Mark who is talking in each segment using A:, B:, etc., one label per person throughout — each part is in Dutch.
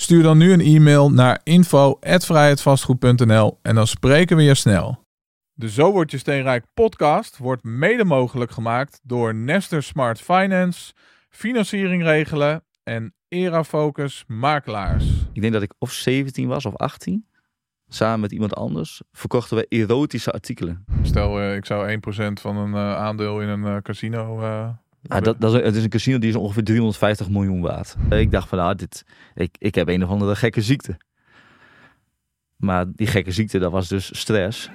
A: Stuur dan nu een e-mail naar info@vrijheidvastgoed.nl en dan spreken we je snel. De Zo Word Je Steenrijk podcast wordt mede mogelijk gemaakt door Nester Smart Finance, Financiering Regelen en Erafocus Makelaars.
B: Ik denk dat ik of 17 was of 18. Samen met iemand anders verkochten we erotische artikelen.
A: Stel, uh, ik zou 1% van een uh, aandeel in een uh, casino.
B: Ah, dat, dat is, het is een casino die is ongeveer 350 miljoen waard. Ik dacht van, nou, dit, ik, ik heb een of andere gekke ziekte. Maar die gekke ziekte, dat was dus stress.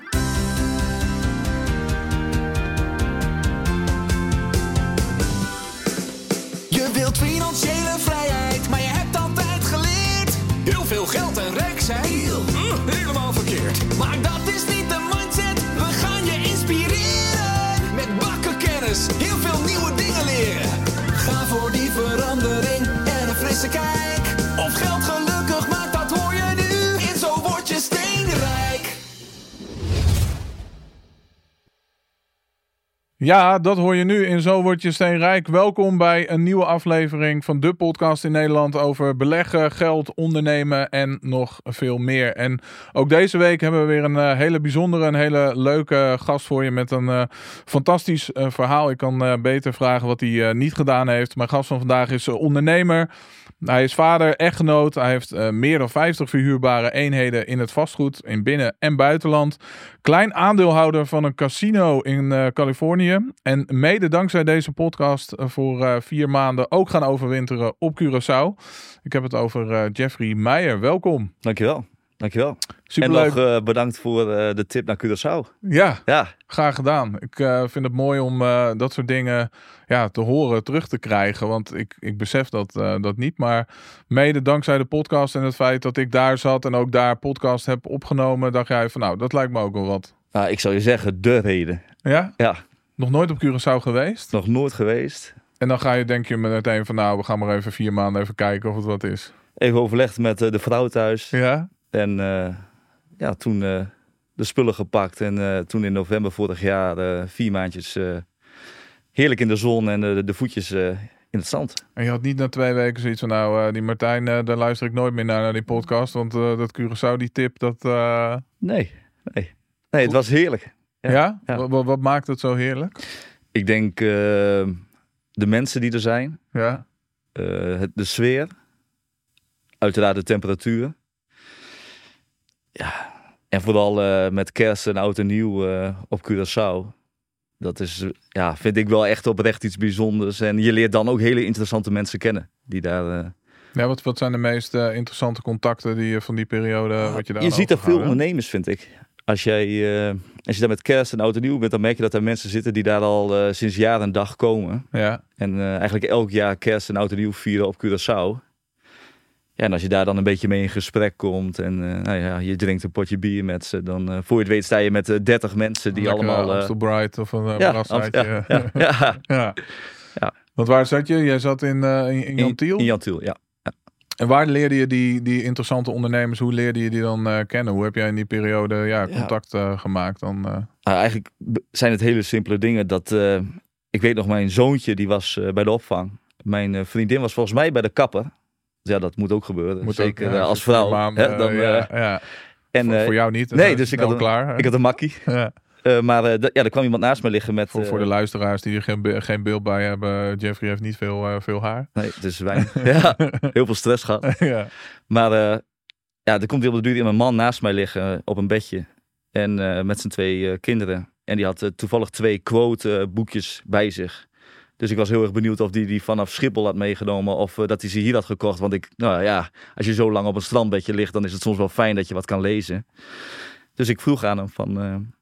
A: Ja, dat hoor je nu in Zo Word Je Steenrijk. Welkom bij een nieuwe aflevering van de podcast in Nederland over beleggen, geld, ondernemen en nog veel meer. En ook deze week hebben we weer een eh, hele bijzondere, een hele leuke gast voor je met een eh, fantastisch eh, verhaal. Ik kan beter vragen wat hij niet gedaan heeft. Mijn gast van vandaag is ondernemer. Hij is vader, echtgenoot. Hij heeft meer dan 50 verhuurbare eenheden in het vastgoed in binnen- en buitenland. Klein aandeelhouder van een casino in Californië. En mede dankzij deze podcast eh, voor eh, vier maanden ook gaan overwinteren op Curaçao. Ik heb het over eh, Jeffrey Meijer. Welkom.
B: Dankjewel. Dankjewel.
A: Superleuk.
B: En nog bedankt voor de tip naar Curaçao.
A: Ja,
B: Ja,
A: graag gedaan. Ik vind het mooi om dat soort dingen ja, te horen, terug te krijgen. Want ik, ik besef dat, dat niet. Maar mede dankzij de podcast en het feit dat ik daar zat en ook daar podcast heb opgenomen, dacht jij van nou, dat lijkt me ook wel wat.
B: nou, ik zou je zeggen, de reden.
A: Ja?
B: Ja,
A: Nog nooit op Curaçao geweest?
B: nog nooit geweest.
A: En dan ga je denk je meteen van nou, we gaan maar even vier maanden even kijken of het wat is.
B: Even overlegd met eh, de vrouw thuis.
A: Ja?
B: En eh, ja, toen eh, de spullen gepakt. En toen in november vorig jaar vier maandjes heerlijk in de zon en de, de voetjes in het zand.
A: En je had niet na twee weken zoiets van nou, die Martijn, daar luister ik nooit meer naar, naar die podcast. Want dat Curaçao, die tip, dat...
B: Nee, nee. Nee, het was heerlijk.
A: Ja?
B: Ja, ja.
A: Wat, maakt het zo heerlijk?
B: Ik denk eh, de mensen die er zijn,
A: Ja?
B: eh, het, de sfeer, uiteraard de temperatuur. Ja, en vooral eh, met kerst en oud en nieuw eh, op Curaçao. Dat is, ja, vind ik wel echt oprecht iets bijzonders. En je leert dan ook hele interessante mensen kennen. Die daar, eh,
A: Ja, wat, wat zijn de meest interessante contacten die je van die periode, wat je daar
B: je ziet er veel ondernemers, vind ik. Als, jij, eh, als je daar met kerst en oud en nieuw bent, dan merk je dat er mensen zitten die daar al eh, sinds jaar en dag komen.
A: Ja,
B: En eh, eigenlijk elk jaar kerst en oud en nieuw vieren op Curaçao. Ja, en als je daar dan een beetje mee in gesprek komt en eh, nou ja, je drinkt een potje bier met ze, dan voor je het weet sta je met eh, 30 mensen die
A: Lekker,
B: allemaal...
A: Amstel Bright of een
B: ja, ja, ja, ja.
A: Ja. Want waar zat je? Jij zat in, in, in
B: In,
A: Jantiel.
B: in Jantiel, ja.
A: En waar leerde je die, die interessante ondernemers, hoe leerde je die dan eh, kennen? Hoe heb jij in die periode ja,
B: Ja.
A: contact eh, gemaakt dan? eh?
B: Nou, eigenlijk zijn het hele simpele dingen. Dat, eh, ik weet nog, mijn zoontje die was eh, bij de opvang. Mijn eh, vriendin was volgens mij bij de kapper. Dus ja, dat moet ook gebeuren.
A: Moet
B: Zeker
A: ook,
B: eh,
A: ja,
B: als
A: voor
B: vrouw. hè, dan,
A: ja,
B: eh,
A: ja.
B: en,
A: voor,
B: eh,
A: voor jou niet.
B: nee, dus ik had een-
A: klaar.
B: ik had een makkie. Eh, maar eh, ja, er kwam iemand naast me liggen met...
A: voor, voor de
B: eh,
A: luisteraars die er geen, geen beeld bij hebben, Jeffrey heeft niet veel, veel haar.
B: Nee, het is weinig. ja, heel veel stress gehad.
A: ja.
B: Maar ja, er komt heel op de duur een man naast mij liggen op een bedje. En met zijn twee kinderen. En die had toevallig twee quote boekjes bij zich. Dus ik was heel erg benieuwd of die die vanaf Schiphol had meegenomen. Of dat hij ze hier had gekocht. Want ik, nou ja, als je zo lang op een strandbedje ligt, dan is het soms wel fijn dat je wat kan lezen. Dus ik vroeg aan hem van,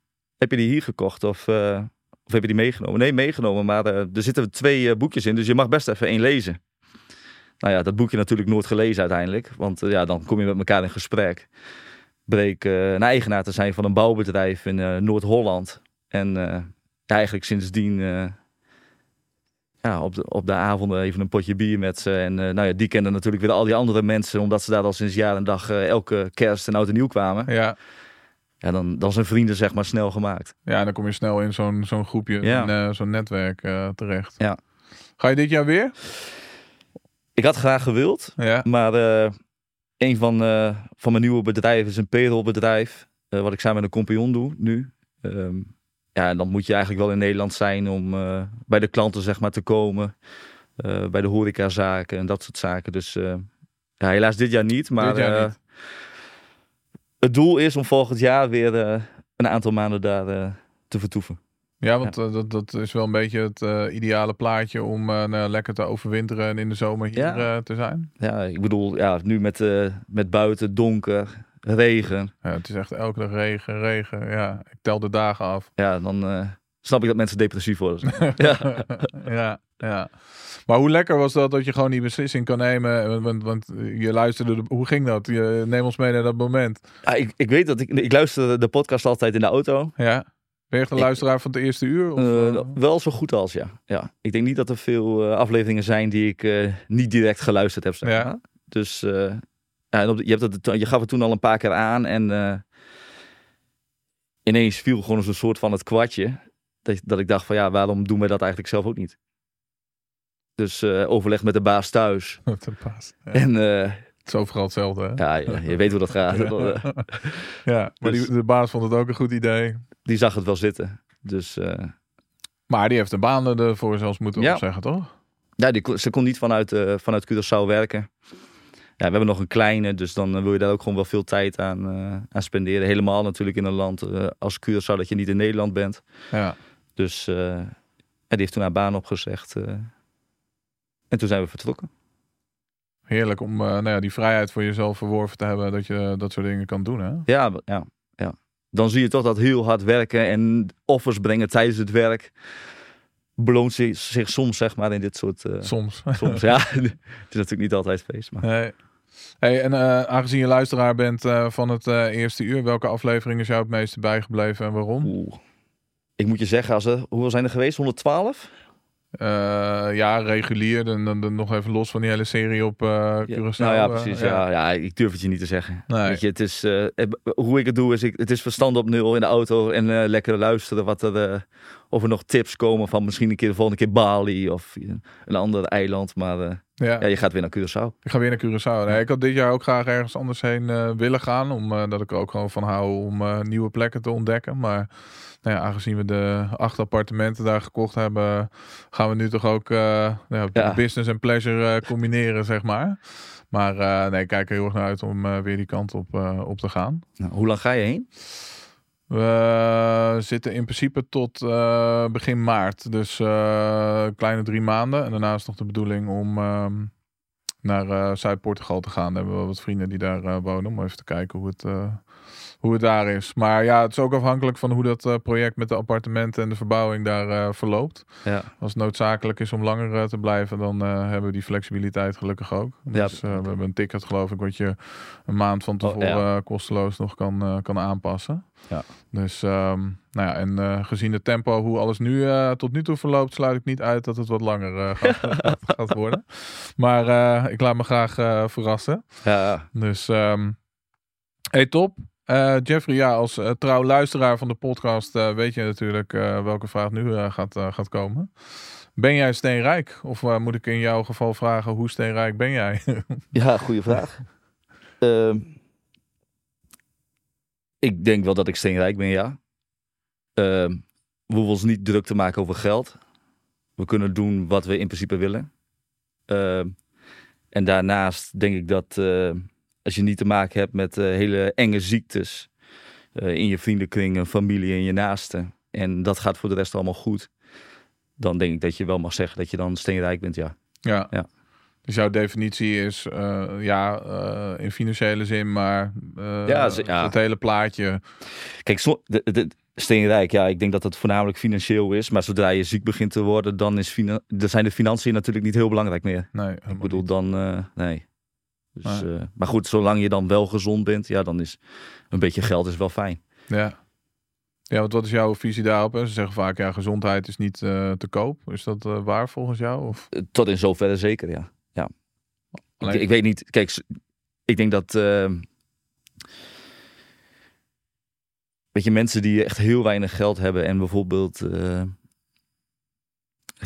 B: heb je die hier gekocht of, eh, of heb je die meegenomen? Nee, meegenomen, maar eh, er zitten twee eh, boekjes in, dus je mag best even één lezen. Nou ja, dat boekje natuurlijk nooit gelezen uiteindelijk, want ja, dan kom je met elkaar in gesprek. bleek eh, een eigenaar te zijn van een bouwbedrijf in Noord-Holland. En eigenlijk sindsdien ja, op, de, op de avonden even een potje bier met ze. En nou ja, die kenden natuurlijk weer al die andere mensen, omdat ze daar al sinds jaar en dag elke kerst en oud en nieuw kwamen.
A: Ja,
B: Ja, dan, dan zijn vrienden zeg maar snel gemaakt.
A: ja dan kom je snel in zo'n zo'n groepje,
B: Ja.
A: eh, zo'n netwerk eh, terecht.
B: Ja.
A: Ga je dit jaar weer?
B: Ik had graag gewild,
A: Ja.
B: maar eh, een van, van mijn nieuwe bedrijven is een payrollbedrijf, wat ik samen met een compagnon doe nu. Ehm, ja, en dan moet je eigenlijk wel in Nederland zijn om bij de klanten zeg maar te komen, bij de horecazaken en dat soort zaken. Dus ja, helaas dit jaar niet, maar
A: Dit jaar niet.
B: Het doel is om volgend jaar weer eh, een aantal maanden daar eh, te vertoeven.
A: Ja, want eh, dat, dat is wel een beetje het ideale plaatje om nou, lekker te overwinteren en in de zomer hier
B: Ja.
A: te zijn.
B: Ja, ik bedoel, ja, nu met, met buiten donker, regen,
A: Ja, het is echt elke dag regen, regen. Ja, ik tel de dagen af.
B: ja, dan snap ik dat mensen depressief worden. ja.
A: ja, ja. Maar hoe lekker was dat dat je gewoon die beslissing kan nemen? Want, want, je luisterde, de- hoe ging dat? Je, neem ons mee naar dat moment.
B: Ja, ik, ik weet dat ik, ik luister de podcast altijd in de auto.
A: Ja. Ben je echt een
B: Ik-
A: luisteraar van het eerste uur? Of,
B: Eh,
A: eh?
B: wel zo goed als ja. ja. Ik denk niet dat er veel eh, afleveringen zijn die ik niet direct geluisterd heb. Zeg
A: Ja.
B: maar. Dus ja, en op de- je, hebt het, je gaf het toen al een paar keer aan en ineens viel gewoon zo'n soort van het kwartje. Dat, dat ik dacht van ja, waarom doen wij dat eigenlijk zelf ook niet? Dus eh, overleg met de baas thuis.
A: Pas. Ja,
B: En eh,
A: het is overal hetzelfde. Hè?
B: ja, je, je weet hoe dat gaat.
A: Ja, maar
B: Dus-
A: die, de baas vond het ook een goed idee.
B: die zag het wel zitten. Dus eh,
A: Maar die heeft de banen ervoor zelfs moeten opzeggen, toch?
B: Ja, die, ze kon niet vanuit, vanuit Curaçao werken. Ja, we hebben nog een kleine, dus dan wil je daar ook gewoon wel veel tijd aan, aan spenderen. Helemaal natuurlijk in een land als Curaçao dat je niet in Nederland bent.
A: Ja.
B: Dus die heeft toen haar baan opgezegd. En toen zijn we vertrokken.
A: Heerlijk om eh, nou ja, die vrijheid voor jezelf verworven te hebben. Dat je dat soort dingen kan doen, hè?
B: Ja, ja, ja. Dan zie je toch dat heel hard werken en offers brengen tijdens het werk. Beloont zich, zich soms, zeg maar, in dit soort... eh,
A: Soms.
B: soms, ja. het is natuurlijk niet altijd feest, maar...
A: Nee. Hey, en eh, aangezien je luisteraar bent van het eerste uur, welke aflevering is jou het meeste bijgebleven en waarom?
B: Oeh. Ik moet je zeggen, als er, hoeveel zijn er geweest? 112?
A: Eh, ja, regulier. Dan, dan, dan nog even los van die hele serie op eh
B: Ja, nou ja,
A: eh,
B: precies. ja. Ja, ik durf het je niet te zeggen.
A: Nee.
B: Weet je, het is, hoe ik het doe, is ik, het is verstand op nul in de auto en lekker luisteren wat er, of er nog tips komen van misschien een keer de volgende keer Bali of een ander eiland. Maar eh,
A: Ja.
B: ja, je gaat weer naar Curaçao.
A: Ik ga weer naar Curaçao. Nee, ik had dit jaar ook graag ergens anders heen eh, willen gaan. Omdat ik er ook gewoon van hou om eh, nieuwe plekken te ontdekken. Maar nou ja, aangezien we de acht appartementen daar gekocht hebben, gaan we nu toch ook eh, nou ja, business en pleasure eh, combineren, zeg maar. Maar eh, nee, ik kijk er heel erg naar uit om eh, weer die kant op, eh, op te gaan.
B: Nou, hoe lang ga je heen?
A: We zitten in principe tot eh, begin maart. Dus eh, kleine drie maanden. En daarna is nog de bedoeling om ehm, naar eh, Zuid-Portugal te gaan. Daar hebben we wat vrienden die daar wonen. Om even te kijken hoe het, hoe het daar is. Maar ja, het is ook afhankelijk van hoe dat eh, project met de appartementen en de verbouwing daar eh, verloopt.
B: Ja.
A: Als het noodzakelijk is om langer eh, te blijven, dan hebben we die flexibiliteit gelukkig ook. Dus we hebben een ticket geloof ik, wat je een maand van
B: Oh,
A: tevoren
B: ja.
A: kosteloos nog kan, kan aanpassen.
B: Ja.
A: Dus ehm, nou ja, en gezien het tempo hoe alles nu tot nu toe verloopt, sluit ik niet uit dat het wat langer gaat, gaat, gaat worden. Maar ik laat me graag verrassen.
B: Ja,
A: Dus, ehm hey, top. Eh, Jeffrey, ja, als eh, trouw luisteraar van de podcast eh, weet je natuurlijk welke vraag nu gaat, gaat komen. Ben jij steenrijk? Of moet ik in jouw geval vragen, hoe steenrijk ben jij?
B: ja goede vraag. Ehm, ik denk wel dat ik steenrijk ben, ja. Ehm, we hoeven ons niet druk te maken over geld. We kunnen doen wat we in principe willen. Ehm, en daarnaast denk ik dat als je niet te maken hebt met eh, hele enge ziektes eh, in je vriendenkring, en familie en je naasten, en dat gaat voor de rest allemaal goed, dan denk ik dat je wel mag zeggen dat je dan steenrijk bent, ja.
A: ja.
B: Ja.
A: Dus jouw definitie is, eh, ja, in financiële zin, maar
B: Ja,
A: het hele plaatje.
B: Kijk, so, de, de, steenrijk, ja, ik denk dat het voornamelijk financieel is. Maar zodra je ziek begint te worden, dan is dan zijn de financiën natuurlijk niet heel belangrijk meer.
A: Nee,
B: Ik bedoel, dan, nee. Dus, eh, maar goed, zolang je dan wel gezond bent, ja, dan is een beetje geld is wel fijn.
A: Ja. Ja, want wat is jouw visie daarop? hè? Ze zeggen vaak, ja, gezondheid is niet eh, te koop. Is dat eh, waar volgens jou? Of
B: Tot in zoverre zeker, ja. ja. Ik,
A: Alleen-
B: ik weet niet, kijk, ik denk dat. eh, weet je, mensen die echt heel weinig geld hebben en bijvoorbeeld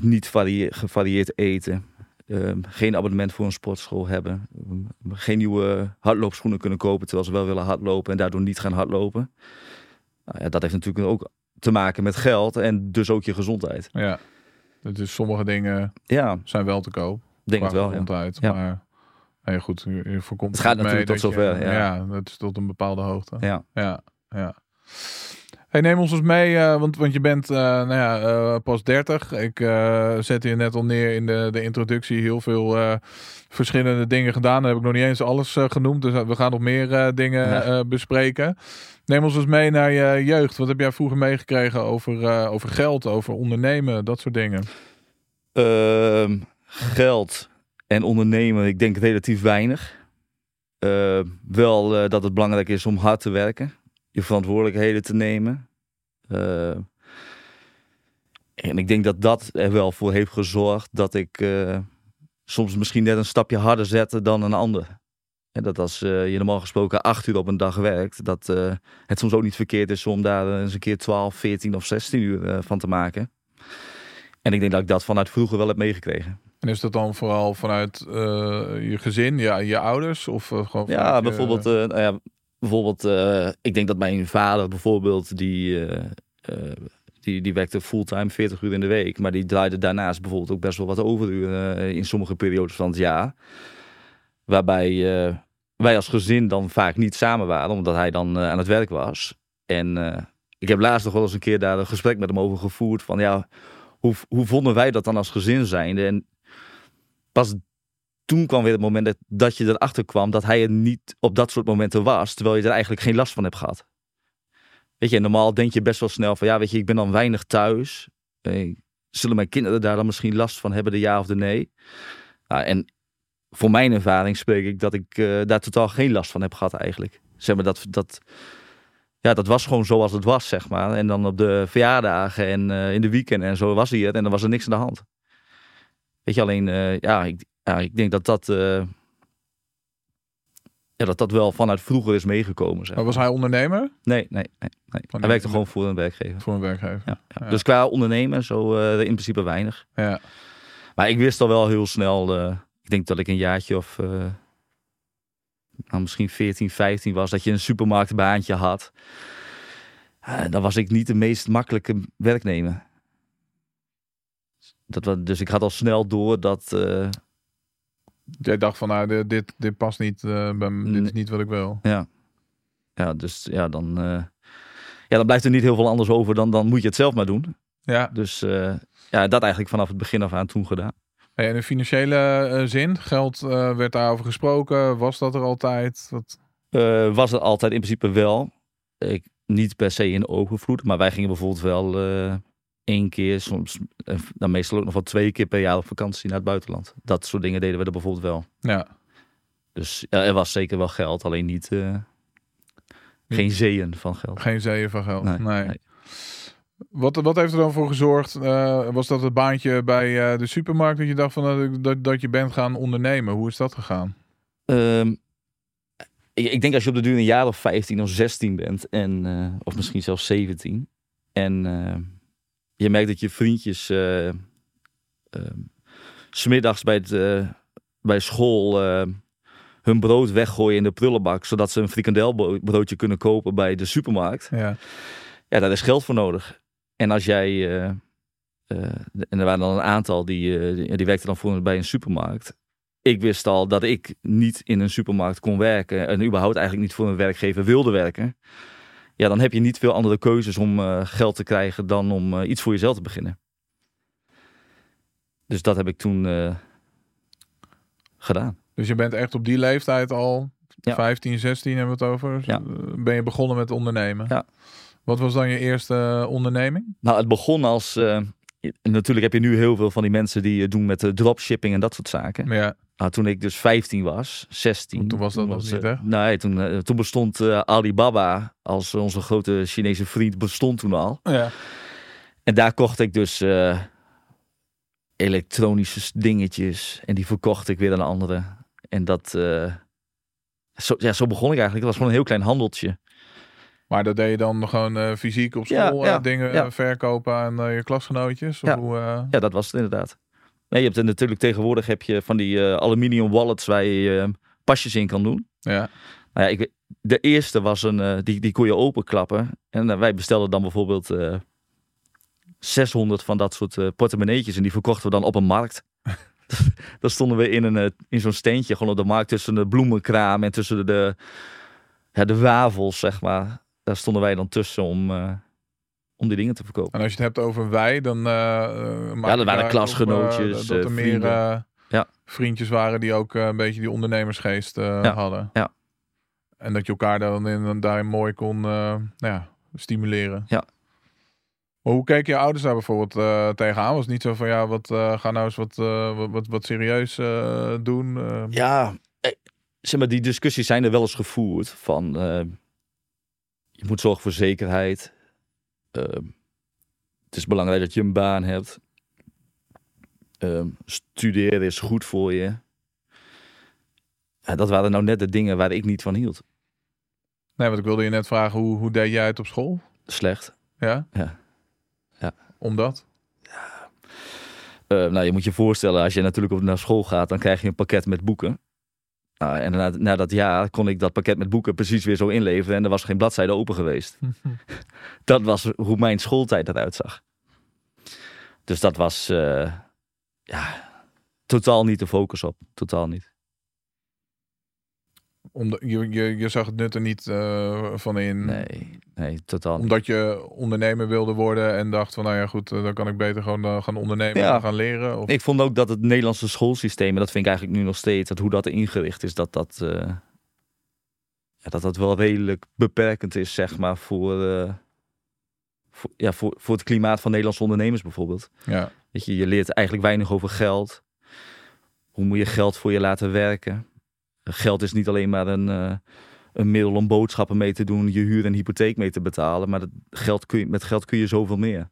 B: niet varie- gevarieerd eten, eh, geen abonnement voor een sportschool hebben, eh, geen nieuwe hardloopschoenen kunnen kopen terwijl ze wel willen hardlopen en daardoor niet gaan hardlopen. Nou ja, dat heeft natuurlijk ook te maken met geld en dus ook je gezondheid.
A: ja. Dus sommige dingen
B: Ja,
A: zijn wel te koop.
B: denk het wel. Ja.
A: gezondheid.
B: Ja.
A: Maar ja, goed, je, voorkomt
B: Het gaat natuurlijk tot
A: je-
B: zover, ja.
A: dat is tot een bepaalde hoogte.
B: Ja.
A: Ja, ja. Hey, neem ons eens mee, eh, want, want je bent eh, nou ja, eh, pas 30. Ik zette je net al neer in de, de introductie. Heel veel verschillende dingen gedaan. Daar heb ik nog niet eens alles genoemd. Dus we gaan nog meer dingen
B: Ja.
A: bespreken. Neem ons eens mee naar je jeugd. Wat heb jij vroeger meegekregen over, over geld, over ondernemen, dat soort dingen?
B: Ehm, geld en ondernemen, ik denk relatief weinig. Eh, wel dat het belangrijk is om hard te werken, je verantwoordelijkheden te nemen. Eh, en ik denk dat dat er wel voor heeft gezorgd dat ik eh, soms misschien net een stapje harder zette dan een ander. En dat als eh, je normaal gesproken acht uur op een dag werkt, dat het soms ook niet verkeerd is om daar eens een keer 12, 14 of 16 uur van te maken. En ik denk dat ik dat vanuit vroeger wel heb meegekregen.
A: En is dat dan vooral vanuit je gezin, ja, je ouders? Of gewoon
B: Ja,
A: vanuit
B: bijvoorbeeld, nou ja, bijvoorbeeld eh, ik denk dat mijn vader bijvoorbeeld, die, eh, eh, die, die werkte fulltime 40 uur in de week. Maar die draaide daarnaast bijvoorbeeld ook best wel wat overuren in sommige periodes van het jaar. Waarbij wij als gezin dan vaak niet samen waren, omdat hij dan aan het werk was. En ik heb laatst nog wel eens een keer daar een gesprek met hem over gevoerd. Van ja, hoe, hoe vonden wij dat dan als gezin zijnde? En pas toen kwam weer het moment dat, je erachter kwam dat hij er niet op dat soort momenten was, terwijl je er eigenlijk geen last van hebt gehad. Weet je, normaal denk je best wel snel van, ja, weet je, ik ben dan weinig thuis. Eh, zullen mijn kinderen daar dan misschien last van hebben, de ja of de nee? Nou, en voor mijn ervaring spreek ik dat ik eh, daar totaal geen last van heb gehad eigenlijk. Zeg maar, dat, dat, ja, dat was gewoon zoals het was, zeg maar. En dan op de verjaardagen en eh, in de weekend en zo was hij het en dan was er niks aan de hand. Weet je, alleen, ja, ik, ja, ik denk dat dat, eh, ja, dat dat wel vanuit vroeger is meegekomen. Zeg
A: Maar was hij ondernemer?
B: Nee, nee, nee. nee.
A: Van
B: Hij werkte gewoon voor een werkgever.
A: Voor een werkgever.
B: Ja. Dus qua ondernemen, zo eh, in principe weinig.
A: Ja.
B: Maar ik wist al wel heel snel, eh, ik denk dat ik een jaartje of nou, misschien 14, 15 was, dat je een supermarktbaantje had. Dan was ik niet de meest makkelijke werknemer. Dat was, dus ik had al snel door dat,
A: Jij dacht van, nou, dit, dit, dit past niet eh, bij. Dit is niet wat ik wil.
B: Ja. Ja, dus ja, dan, eh, ja, dan blijft er niet heel veel anders over dan, dan moet je het zelf maar doen.
A: Ja.
B: Dus eh, ja, dat eigenlijk vanaf het begin af aan toen gedaan.
A: Hey, en in financiële zin, geld werd daarover gesproken. Was dat er altijd? Wat...
B: Was het altijd in principe wel. Ik, niet per se in overvloed, maar wij gingen bijvoorbeeld wel één keer, soms eh, dan meestal ook nog wel twee keer per jaar op vakantie naar het buitenland. Dat soort dingen deden we er bijvoorbeeld wel.
A: Ja.
B: Dus ja, er was zeker wel geld, alleen niet, eh, geen zeeën van geld.
A: Geen zeeën van geld. Nee.
B: Nee, nee.
A: Wat, wat heeft er dan voor gezorgd? eh, was dat het baantje bij de supermarkt dat je dacht van, dat, dat, dat je bent gaan ondernemen? Hoe is dat gegaan?
B: Ehm, ik, ik denk als je op de duur een jaar of 15 of 16 bent, en, of misschien zelfs 17, en je merkt dat je vriendjes eh, ehm, smiddags bij, het, eh, bij school eh, hun brood weggooien in de prullenbak, zodat ze een frikandelbroodje kunnen kopen bij de supermarkt.
A: Ja.
B: Ja, daar is geld voor nodig. En als jij, eh, en er waren dan een aantal die, eh, die, werkten dan voor bij een supermarkt. Ik wist al dat ik niet in een supermarkt kon werken en überhaupt eigenlijk niet voor een werkgever wilde werken. Ja, dan heb je niet veel andere keuzes om eh, geld te krijgen dan om eh, iets voor jezelf te beginnen. Dus dat heb ik toen eh, gedaan.
A: Dus je bent echt op die leeftijd al,
B: Ja.
A: 15, 16 hebben we het over,
B: Ja.
A: ben je begonnen met ondernemen.
B: Ja.
A: Wat was dan je eerste onderneming?
B: Nou, het begon als. natuurlijk heb je nu heel veel van die mensen die doen met dropshipping en dat soort zaken.
A: Ja.
B: Nou, toen ik dus 15 was, 16.
A: Toen was dat nog niet,
B: eh,
A: hè?
B: Nee, toen, eh, toen bestond eh, Alibaba als onze grote Chinese vriend bestond toen al.
A: Ja.
B: En daar kocht ik dus elektronische dingetjes. En die verkocht ik weer aan anderen. En dat... zo, ja, zo begon ik eigenlijk. Het was gewoon een heel klein handeltje.
A: Maar dat deed je dan gewoon fysiek op school,
B: ja,
A: dingen
B: ja.
A: verkopen aan je klasgenootjes? Of
B: Ja.
A: hoe,
B: Ja, dat was het inderdaad. Nee, je hebt er natuurlijk tegenwoordig heb je van die eh, aluminium wallets waar je eh, pasjes in kan doen.
A: ja.
B: Nou ja, ik, de eerste was een, eh, die, die kon je openklappen. En wij bestelden dan bijvoorbeeld eh 600 van dat soort portemonneetjes. En die verkochten we dan op een markt. dan stonden we in, een, in zo'n steentje, gewoon op de markt tussen de bloemenkraam en tussen de, ja, de wafels, zeg maar. Daar stonden wij dan tussen om, om die dingen te verkopen.
A: En als je het hebt over wij, dan... maak
B: Ja, dat waren
A: daaruit op,
B: klasgenootjes,
A: eh, dat er meer
B: Ja.
A: vriendjes waren die ook een beetje die ondernemersgeest
B: Ja,
A: hadden.
B: ja.
A: En dat je elkaar dan in, daarin mooi kon nou ja, stimuleren.
B: Ja.
A: Maar hoe keken je ouders daar bijvoorbeeld eh, tegenaan? Was het niet zo van, ja, wat, eh, ga nou eens wat, wat, wat, wat serieus doen?
B: Ja, zeg maar, die discussies zijn er wel eens gevoerd. Van je moet zorgen voor zekerheid. Eh, het is belangrijk dat je een baan hebt. Eh, studeren is goed voor je. Ja, dat waren nou net de dingen waar ik niet van hield.
A: Nee, want ik wilde je net vragen, hoe, hoe deed jij het op school?
B: Slecht.
A: Ja?
B: Ja. Ja.
A: Omdat?
B: Eh, nou, je moet je voorstellen, als je natuurlijk op naar school gaat, dan krijg je een pakket met boeken. Nou, en na, na dat jaar kon ik dat pakket met boeken precies weer zo inleveren en er was geen bladzijde open geweest. dat was hoe mijn schooltijd eruit zag. Dus dat was eh, ja, totaal niet de focus op. Totaal niet.
A: Omdat, je, je, je zag het nut er niet eh, van in.
B: Nee, nee, totaal.
A: Omdat je ondernemer wilde worden en dacht van, nou ja goed, eh, dan kan ik beter gewoon eh, gaan ondernemen
B: Ja.
A: en gaan leren. Of,
B: Ik vond ook dat het Nederlandse schoolsysteem, en dat vind ik eigenlijk nu nog steeds, dat hoe dat ingericht is, dat dat, ja, dat, dat wel redelijk beperkend is, zeg maar, voor, voor, ja, voor, voor het klimaat van Nederlandse ondernemers bijvoorbeeld.
A: ja.
B: Weet je, je leert eigenlijk weinig over geld. Hoe moet je geld voor je laten werken? Geld is niet alleen maar een, eh, een middel om boodschappen mee te doen, je huur en hypotheek mee te betalen, maar dat geld kun je, met geld kun je zoveel meer.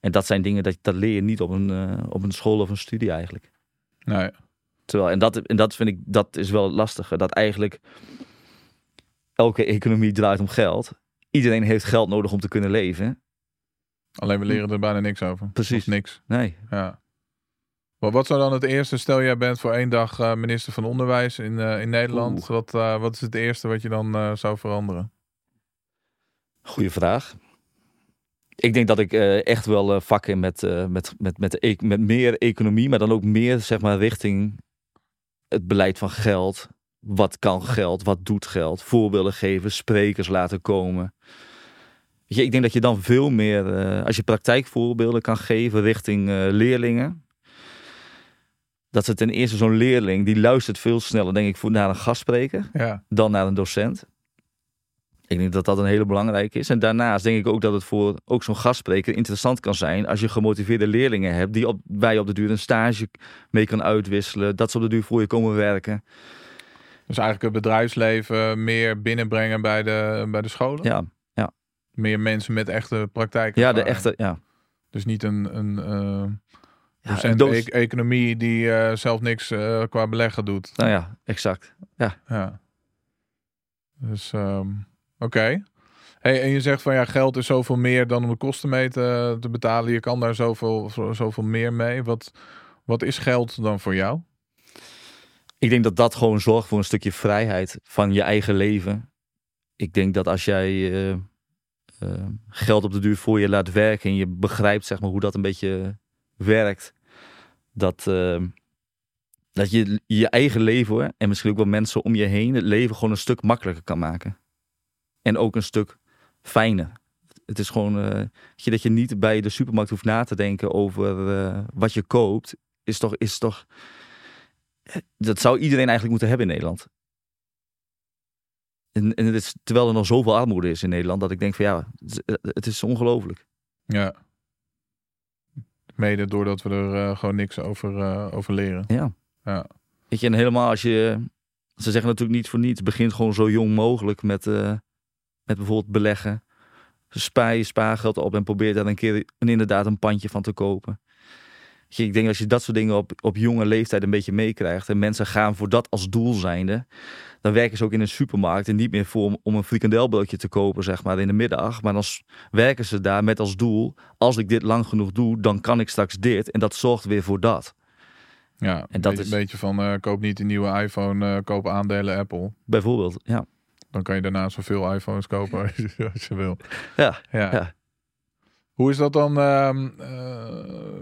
B: En dat zijn dingen dat, dat leer je niet op een, eh, op een school of een studie eigenlijk.
A: Nee.
B: Terwijl, en dat, en dat vind ik, dat is wel het lastige. Dat eigenlijk elke economie draait om geld. Iedereen heeft geld nodig om te kunnen leven.
A: Alleen we leren er bijna niks over.
B: Precies.
A: Of niks.
B: Nee.
A: Ja. Wat zou dan het eerste, stel jij bent voor één dag eh, minister van Onderwijs in, eh, in Nederland.
B: Oeh.
A: Wat, eh, wat is het eerste wat je dan zou veranderen?
B: Goeie vraag. Ik denk dat ik echt wel eh, vakken met, met, met, met, e- met meer economie, maar dan ook meer zeg maar, richting het beleid van geld. Wat kan geld? Wat doet geld? Voorbeelden geven, sprekers laten komen. Weet je, ik denk dat je dan veel meer, als je praktijkvoorbeelden kan geven richting leerlingen. Dat ze ten eerste zo'n leerling, die luistert veel sneller, denk ik, voor, naar een gastspreker
A: Ja.
B: dan naar een docent. Ik denk dat dat een hele belangrijke is. En daarnaast denk ik ook dat het voor ook zo'n gastspreker interessant kan zijn als je gemotiveerde leerlingen hebt die op, waar je op de duur een stage mee kan uitwisselen, dat ze op de duur voor je komen werken.
A: Dus eigenlijk het bedrijfsleven meer binnenbrengen bij de, bij de scholen.
B: Ja,
A: Meer mensen met echte praktijk.
B: ja de echte, ja.
A: Dus niet een, een eh
B: ja
A: docent
B: een
A: e- economie die eh, zelf niks eh, qua beleggen doet.
B: nou ja, exact.
A: Ja. Dus, ehm, oké. Hey, en je zegt van ja, geld is zoveel meer dan om de kosten mee te, te betalen. Je kan daar zoveel, zo- zoveel meer mee. Wat, wat is geld dan voor jou?
B: Ik denk dat dat gewoon zorgt voor een stukje vrijheid van je eigen leven. Ik denk dat als jij eh, geld op de duur voor je laat werken en je begrijpt zeg maar, hoe dat een beetje werkt, dat, eh, dat je je eigen leven en misschien ook wel mensen om je heen het leven gewoon een stuk makkelijker kan maken. En ook een stuk fijner. Het is gewoon eh, je, dat je niet bij de supermarkt hoeft na te denken over eh, wat je koopt. Is toch, is toch dat zou iedereen eigenlijk moeten hebben in Nederland. En, en het is, terwijl er nog zoveel armoede is in Nederland, dat ik denk van ja, het het is ongelooflijk.
A: Ja. Mede doordat we er eh, gewoon niks over, eh, over leren.
B: Ja.
A: Ja.
B: Weet je, en helemaal als je... Ze zeggen natuurlijk niet voor niets. Begint gewoon zo jong mogelijk met, eh, met bijvoorbeeld beleggen. Spaar je spaargeld op en probeer daar een keer een, inderdaad een pandje van te kopen. Ik denk als je dat soort dingen op, op jonge leeftijd een beetje meekrijgt. En mensen gaan voor dat als doel zijnde. Dan werken ze ook in een supermarkt en niet meer voor om, om een frikandelbroodje te kopen, zeg maar, in de middag. Maar dan werken ze daar met als doel. Als ik dit lang genoeg doe, dan kan ik straks dit. En dat zorgt weer voor dat.
A: Ja,
B: En
A: een
B: dat
A: beetje,
B: is-
A: beetje van eh, koop niet een nieuwe iPhone, eh, koop aandelen Apple.
B: Bijvoorbeeld, ja.
A: Dan kan je daarna zoveel iPhones kopen als je, als je wil.
B: Ja,
A: Ja.
B: Ja.
A: Hoe is dat dan ehm, eh,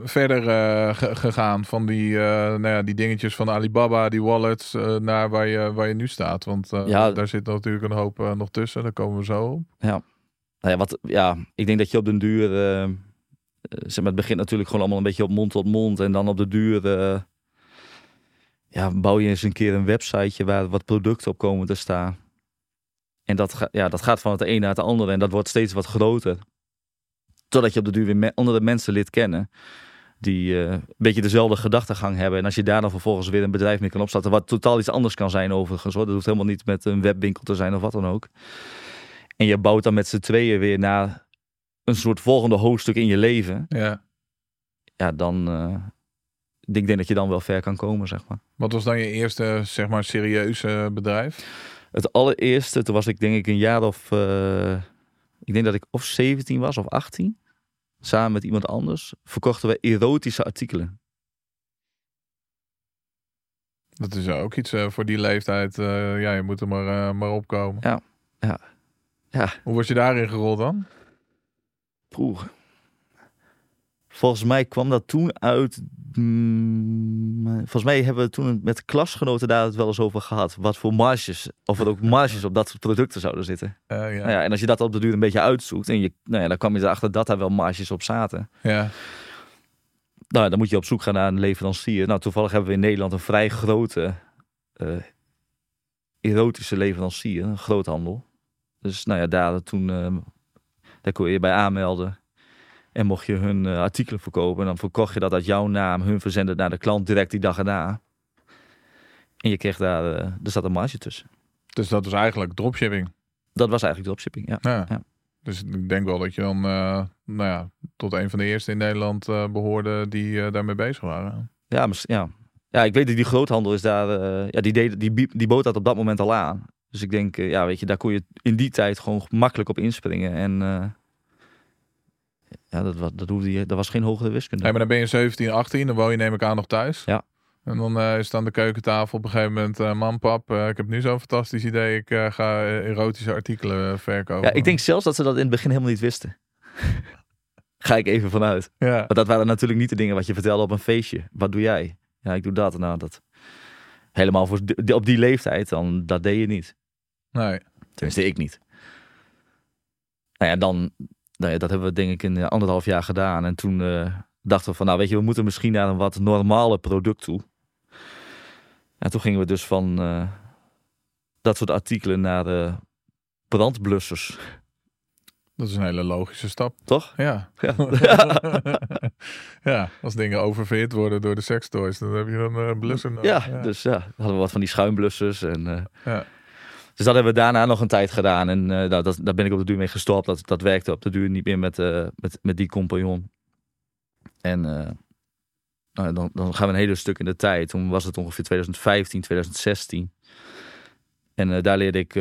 A: verder eh, ge- gegaan van die, eh, nou ja, die dingetjes van Alibaba, die wallets, naar waar je, waar je nu staat? Want
B: Ja.
A: daar zit natuurlijk een hoop nog tussen, daar komen we zo op.
B: Nou ja, wat, ja, ik denk dat je op den duur, zeg maar, het begint natuurlijk gewoon allemaal een beetje op mond tot mond. En dan op de duur, ja, bouw je eens een keer een websiteje waar wat producten op komen te staan. En dat, ja, dat gaat van het een naar het andere en dat wordt steeds wat groter. Totdat je op de duur weer me- andere mensen lid kennen. Die eh, een beetje dezelfde gedachtegang hebben. En als je daar dan vervolgens weer een bedrijf mee kan opstarten. Wat totaal iets anders kan zijn overigens. Hoor. Dat hoeft helemaal niet met een webwinkel te zijn of wat dan ook. En je bouwt dan met z'n tweeën weer naar een soort volgende hoofdstuk in je leven.
A: Ja.
B: Ja, dan. eh, ik denk dat je dan wel ver kan komen, zeg maar.
A: Wat was dan je eerste, zeg maar, serieuze bedrijf?
B: Het allereerste, toen was ik denk ik een jaar of. eh, ik denk dat ik of 17 was of 18. Samen met iemand anders verkochten we erotische artikelen.
A: Dat is ook iets eh, voor die leeftijd. eh, ja, je moet er maar, eh, maar opkomen.
B: Ja, ja, ja.
A: Hoe was je daarin gerold dan?
B: Poeh. Volgens mij kwam dat toen uit. mm, volgens mij hebben we toen met klasgenoten daar het wel eens over gehad. Wat voor marges, of er ook marges op dat soort producten zouden zitten.
A: Eh, ja.
B: Nou ja, en als je dat op de duur een beetje uitzoekt. En je, nou ja, dan kwam je erachter dat daar wel marges op zaten.
A: ja.
B: Nou, dan moet je op zoek gaan naar een leverancier. Nou, toevallig hebben we in Nederland een vrij grote eh, erotische leverancier, een groothandel. Dus nou ja, daar toen eh, daar kon je je bij aanmelden. En mocht je hun eh, artikelen verkopen, en dan verkocht je dat uit jouw naam. Hun verzenden naar de klant direct die dag erna. En je kreeg daar, eh, er zat een marge tussen.
A: Dus dat was eigenlijk dropshipping.
B: Dat was eigenlijk dropshipping, ja.
A: Ja.
B: Ja.
A: Dus ik denk wel dat je dan, eh, nou ja, tot een van de eerste in Nederland eh, behoorde die daarmee bezig waren.
B: Ja, mis- ja. ja, ik weet dat die groothandel is daar, ja, die, deed, die, die bood dat op dat moment al aan. Dus ik denk, ja, weet je, daar kon je in die tijd gewoon makkelijk op inspringen. En ja, dat, was, dat, hoefde je, dat was geen hogere wiskunde.
A: Nee, maar dan ben je 17, 18, dan woon je neem ik aan nog thuis.
B: Ja.
A: En dan eh, is het aan de keukentafel op een gegeven moment, eh mam, pap, eh, ik heb nu zo'n fantastisch idee, ik ga erotische artikelen verkopen.
B: Ja, ik denk zelfs dat ze dat in het begin helemaal niet wisten. Ga ik even vanuit.
A: Ja,
B: Maar dat waren natuurlijk niet de dingen wat je vertelde op een feestje. Wat doe jij? Ja, ik doe dat. Nou, dat helemaal voor, op die leeftijd, dan dat deed je niet.
A: nee.
B: Tenminste, ik niet. Nou ja, dan, nou ja, dat hebben we denk ik in eh, anderhalf jaar gedaan. En toen eh, dachten we van, nou weet je, we moeten misschien naar een wat normale product toe. En toen gingen we dus van eh, dat soort artikelen naar brandblussers,
A: Dat is een hele logische stap.
B: toch?
A: Ja.
B: Ja.
A: ja, als dingen oververhit worden door de sextoys, dan heb je dan een blusser nodig.
B: Ja, dus ja, hadden we wat van die schuimblussers. En,
A: Ja.
B: Dus dat hebben we daarna nog een tijd gedaan. En eh, nou, dat, daar ben ik op de duur mee gestopt. Dat, dat werkte op de duur niet meer met, eh, met, met die compagnon. En eh, nou, dan, dan gaan we een hele stuk in de tijd. Toen was het ongeveer 2015, 2016. En daar leerde ik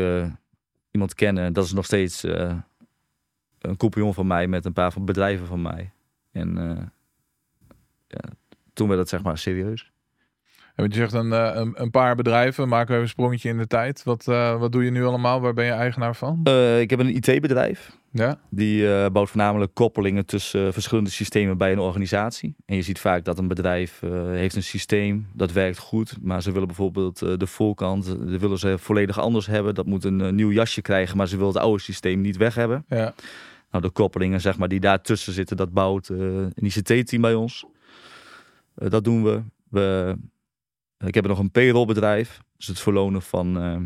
B: iemand kennen. Dat is nog steeds een compagnon van mij met een paar van bedrijven van mij. En ja, toen werd het zeg maar serieus.
A: En want je zegt een, eh, een, een paar bedrijven, maken we even een sprongetje in de tijd. Wat, eh, wat doe je nu allemaal? Waar ben je eigenaar van?
B: Eh, ik heb een IT-bedrijf.
A: Ja,
B: Die bouwt voornamelijk koppelingen tussen verschillende systemen bij een organisatie. En je ziet vaak dat een bedrijf heeft een systeem dat werkt goed, maar ze willen bijvoorbeeld de voorkant, dat willen ze volledig anders hebben. Dat moet een nieuw jasje krijgen, maar ze willen het oude systeem niet weg hebben.
A: ja.
B: Nou, de koppelingen zeg maar, die daartussen zitten, dat bouwt een ICT-team bij ons. Dat doen we. we ik heb nog een payrollbedrijf, dus het verlonen van, eh,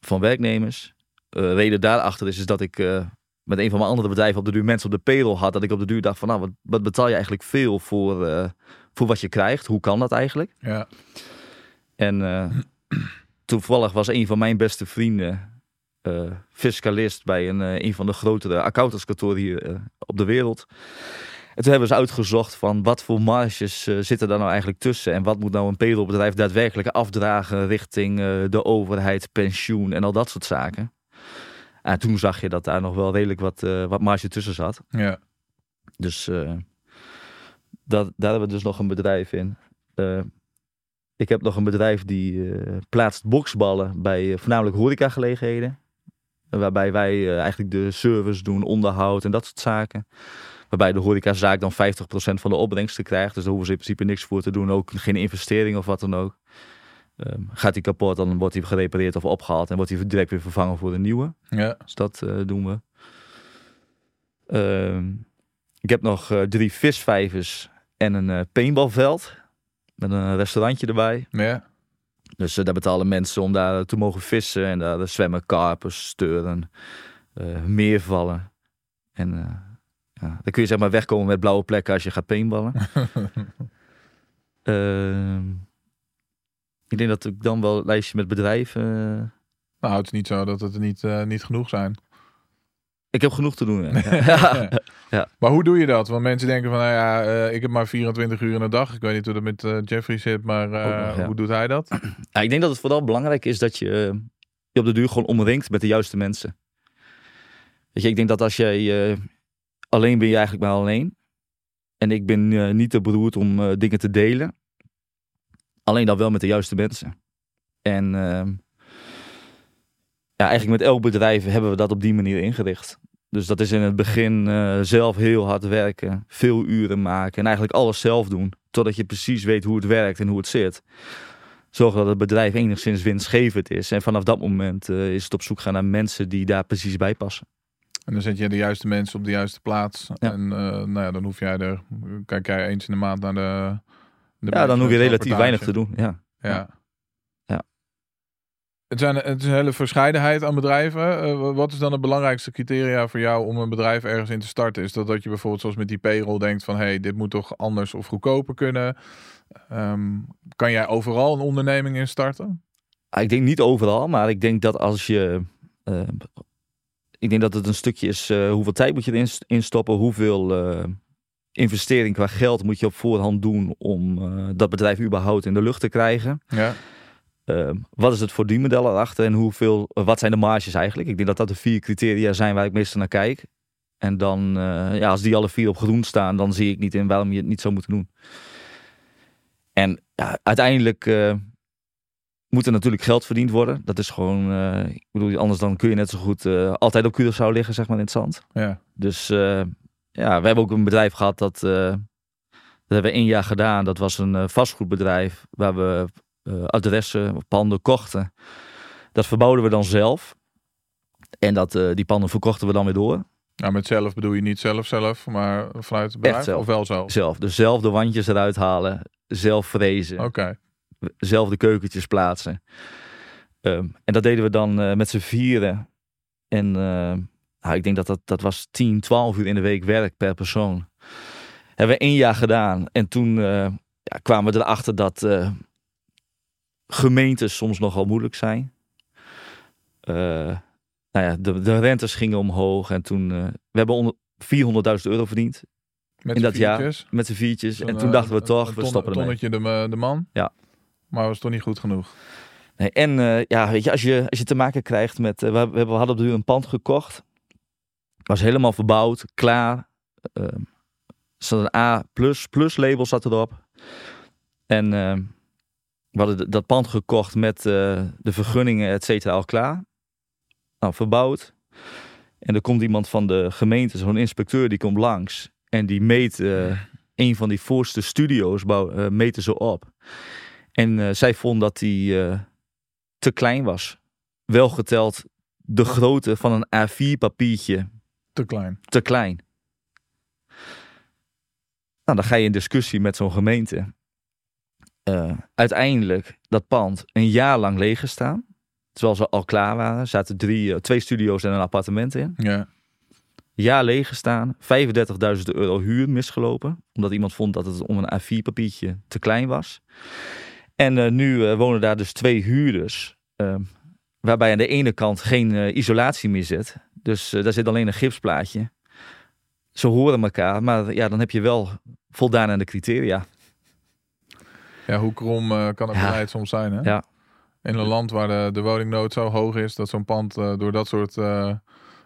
B: van werknemers. Eh reden daarachter is, is dat ik eh, met een van mijn andere bedrijven op de duur mensen op de payroll had. Dat ik op de duur dacht van, nou, wat, wat betaal je eigenlijk veel voor, voor wat je krijgt? Hoe kan dat eigenlijk?
A: ja.
B: En toevallig was een van mijn beste vrienden fiscalist bij een, een van de grotere accountantskantoren hier op de wereld. En toen hebben ze uitgezocht van wat voor marges eh, zitten daar nou eigenlijk tussen. En wat moet nou een payrollbedrijf daadwerkelijk afdragen richting eh, de overheid, pensioen en al dat soort zaken. En toen zag je dat daar nog wel redelijk wat, eh, wat marge tussen zat.
A: Ja.
B: Dus dat, daar hebben we dus nog een bedrijf in. Ik heb nog een bedrijf die plaatst boksballen bij voornamelijk horecagelegenheden. Waarbij wij eigenlijk de service doen, onderhoud en dat soort zaken. Waarbij de horecazaak dan 50% van de opbrengsten krijgt. Dus daar hoeven ze in principe niks voor te doen. Ook geen investering of wat dan ook. Ehm, gaat die kapot, dan wordt hij gerepareerd of opgehaald. En wordt hij direct weer vervangen voor een nieuwe.
A: Ja.
B: Dus dat eh, doen we. Ehm, ik heb nog eh, drie visvijvers en een paintballveld. Met een restaurantje erbij.
A: Ja.
B: Dus daar betalen mensen om daar te mogen vissen. En daar zwemmen karpers, steuren, meervallen. En ja, dan kun je zeg maar wegkomen met blauwe plekken als je gaat paintballen. Ehm, ik denk dat ik dan wel een lijstje met bedrijven... eh,
A: Nou, het is niet zo dat het er niet, eh, niet genoeg zijn.
B: ik heb genoeg te doen. Ja. Ja.
A: Maar hoe doe je dat? Want mensen denken van, nou ja, eh, ik heb maar 24 uur in de dag. Ik weet niet hoe dat met Jeffrey zit, maar
B: nog, ja.
A: hoe doet hij dat?
B: Ja, ik denk dat het vooral belangrijk is dat je je op de duur gewoon omringt met de juiste mensen. Weet je, ik denk dat als jij alleen ben je eigenlijk maar alleen. En ik ben eh, niet te beroerd om eh, dingen te delen. Alleen dan wel met de juiste mensen. En ehm, ja, eigenlijk met elk bedrijf hebben we dat op die manier ingericht. Dus dat is in het begin eh, zelf heel hard werken, veel uren maken en eigenlijk alles zelf doen. Totdat je precies weet hoe het werkt en hoe het zit zorgen dat het bedrijf enigszins winstgevend is. En vanaf dat moment is het op zoek gaan naar mensen die daar precies bij passen.
A: En dan zet je de juiste mensen op de juiste plaats.
B: Ja.
A: En eh, nou ja, dan hoef jij er, kijk jij eens in de maand naar de... de
B: Ja, dan hoef je relatief weinig te doen. Ja.
A: Ja.
B: Ja.
A: Het, zijn, het is een hele verscheidenheid aan bedrijven. Eh, wat is dan het belangrijkste criteria voor jou om een bedrijf ergens in te starten? Is dat dat je bijvoorbeeld zoals met die payroll denkt van... hé, hey, dit moet toch anders of goedkoper kunnen? Ehm, kan jij overal een onderneming in starten?
B: Ah, Ik denk niet overal, maar ik denk dat als je. eh, ik denk dat het een stukje is eh, hoeveel tijd moet je erin st- instoppen, hoeveel eh, investering qua geld moet je op voorhand doen om eh, dat bedrijf überhaupt in de lucht te krijgen.
A: Ja.
B: Wat is het verdienmodel erachter en hoeveel, wat zijn de marges eigenlijk? Ik denk dat dat de vier criteria zijn waar ik meestal naar kijk. En dan, ja, als die alle vier op groen staan, dan zie ik niet in waarom je het niet zou moeten doen. En ja, uiteindelijk moet er natuurlijk geld verdiend worden. Dat is gewoon, eh, ik bedoel, anders dan kun je net zo goed eh, altijd op Curaçao liggen, zeg maar, in het zand.
A: Ja.
B: Dus eh, ja, we hebben ook een bedrijf gehad dat, dat hebben we één jaar gedaan. Dat was een vastgoedbedrijf waar we adressen, panden kochten. Dat verbouwden we dan zelf. En dat, die panden verkochten we dan weer door.
A: Nou, met zelf bedoel je niet zelf zelf, maar vanuit het bedrijf?
B: zelf.
A: Of wel zo? Oké.
B: Zelf. Dus zelf de wandjes eruit halen. Zelf frezen. Zelf de keukentjes plaatsen. Ehm, en dat deden we dan eh, met z'n vieren. En eh, nou, ik denk dat dat, dat was 10, 12 uur in de week werk per persoon. Hebben we één jaar gedaan. En toen eh, ja, kwamen we erachter dat eh, gemeentes soms nogal moeilijk zijn. Nou ja, de, de rentes gingen omhoog. En toen, we hebben onder 400.000 euro verdiend
A: Met
B: in dat jaar. met z'n viertjes. En toen dachten we
A: een-
B: toch,
A: een
B: we
A: ton-
B: stoppen ermee.
A: tonnetje de, de man?
B: Ja.
A: Maar was toch niet goed genoeg?
B: Nee, en eh, ja, weet je, als je, als je te maken krijgt met. eh, we, hebben- we hadden op een pand gekocht. Was helemaal verbouwd, klaar. Uh, zat een A plus, plus label zat erop. En eh, we hadden dat pand gekocht met eh, de vergunningen, et cetera, al klaar. Nou, verbouwd. En er komt iemand van de gemeente, zo'n inspecteur, die komt langs. En die meet een van die voorste studio's, bouw, meten ze op. En eh, zij vond dat die eh, te klein was. Wel geteld de grootte van een A4 papiertje
A: Te klein.
B: te klein. Nou, dan ga je in discussie met zo'n gemeente. Eh, uiteindelijk dat pand een jaar lang leeg gestaan. Terwijl ze al klaar waren. Zaten drie, twee studio's en een appartement in.
A: Ja.
B: Jaar leeg gestaan. 35.000 euro huur misgelopen. Omdat iemand vond dat het om een A4 papiertje te klein was. En eh, nu eh, wonen daar dus twee huurders. ehm, waarbij aan de ene kant geen eh, isolatie meer zit. Dus daar zit alleen een gipsplaatje. Ze horen elkaar, maar ja, dan heb je wel voldaan aan de criteria.
A: Ja, hoe krom kan het
B: Ja.
A: beleid soms zijn, hè?
B: Ja.
A: In een land waar de, de woningnood zo hoog is dat zo'n pand door dat soort eh,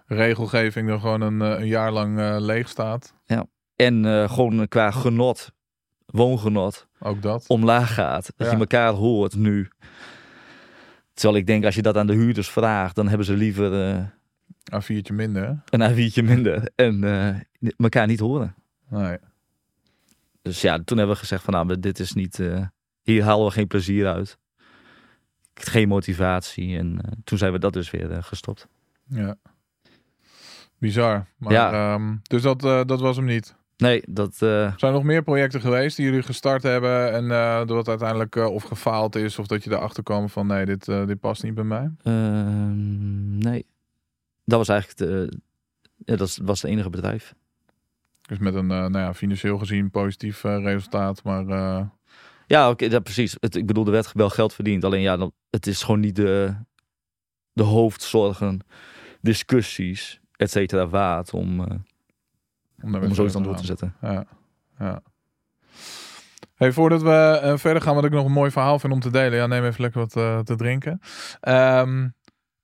A: regelgeving er gewoon een, een jaar lang leeg staat.
B: En eh, gewoon qua genot, woongenot,
A: Ook dat.
B: omlaag gaat. Dat
A: Ja.
B: je elkaar hoort nu. Terwijl ik denk, als je dat aan de huurders vraagt, dan hebben ze liever eh,
A: Een viertje minder, hè?
B: een A4'tje minder. En eh, elkaar niet horen.
A: Nee.
B: Dus ja, toen hebben we gezegd van nou, dit is niet, eh, hier halen we geen plezier uit. Geen motivatie. En toen zijn we dat dus weer gestopt.
A: Ja. Bizar. Maar,
B: Ja.
A: ehm, dus dat, dat was hem niet.
B: Nee, dat, eh,
A: Zijn er nog meer projecten geweest die jullie gestart hebben en dat uiteindelijk eh, of gefaald is of dat je erachter kwam van nee, dit, dit past niet bij mij?
B: ehm, nee. Dat was eigenlijk de, ja, dat was het enige bedrijf.
A: Dus met een, nou ja, financieel gezien positief resultaat, maar
B: Ja, oké, ja, precies. Het, ik bedoel, er werd wel geld verdiend. Alleen ja, dan, het is gewoon niet de, de hoofdzorgen, discussies, et cetera, waard om,
A: om, daar
B: om zoiets aan door
A: te
B: te zetten.
A: Ja, ja. Hey, voordat we eh, verder gaan, wat ik nog een mooi verhaal vind om te delen. Ja, neem even lekker wat eh, te drinken. Ehm,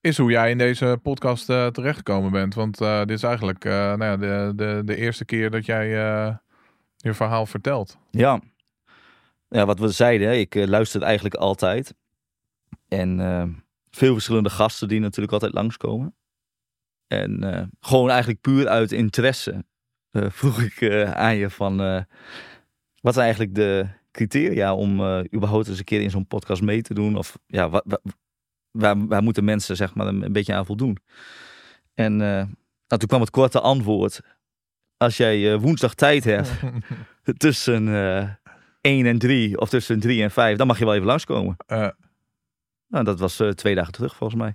A: is hoe jij in deze podcast eh, terechtgekomen bent. Want dit is eigenlijk nou ja, de, de, de eerste keer dat jij je verhaal vertelt.
B: Ja. ja, wat we zeiden, ik luister eigenlijk altijd. En veel verschillende gasten die natuurlijk altijd langskomen. En gewoon eigenlijk puur uit interesse vroeg ik eh, aan je van... eh, wat zijn eigenlijk de criteria om eh, überhaupt eens een keer in zo'n podcast mee te doen? Of ja, wa- wa- waar, waar moeten mensen zeg maar een, beetje aan voldoen? En eh, nou, toen kwam het korte antwoord. Als jij eh, woensdag tijd hebt tussen eh 1 en 3 of tussen 3 en 5, dan mag je wel even langskomen.
A: Eh,
B: Nou, dat was eh, twee dagen terug volgens mij.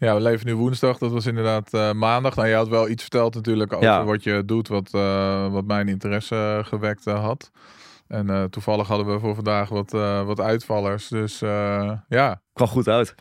A: Ja, we leven nu woensdag. Dat was inderdaad eh, maandag. Nou, je had wel iets verteld natuurlijk over
B: Ja.
A: wat je doet, wat, eh, wat mijn interesse gewekt eh, had. En toevallig hadden we voor vandaag wat, wat uitvallers. Dus ja.
B: Kwam goed uit.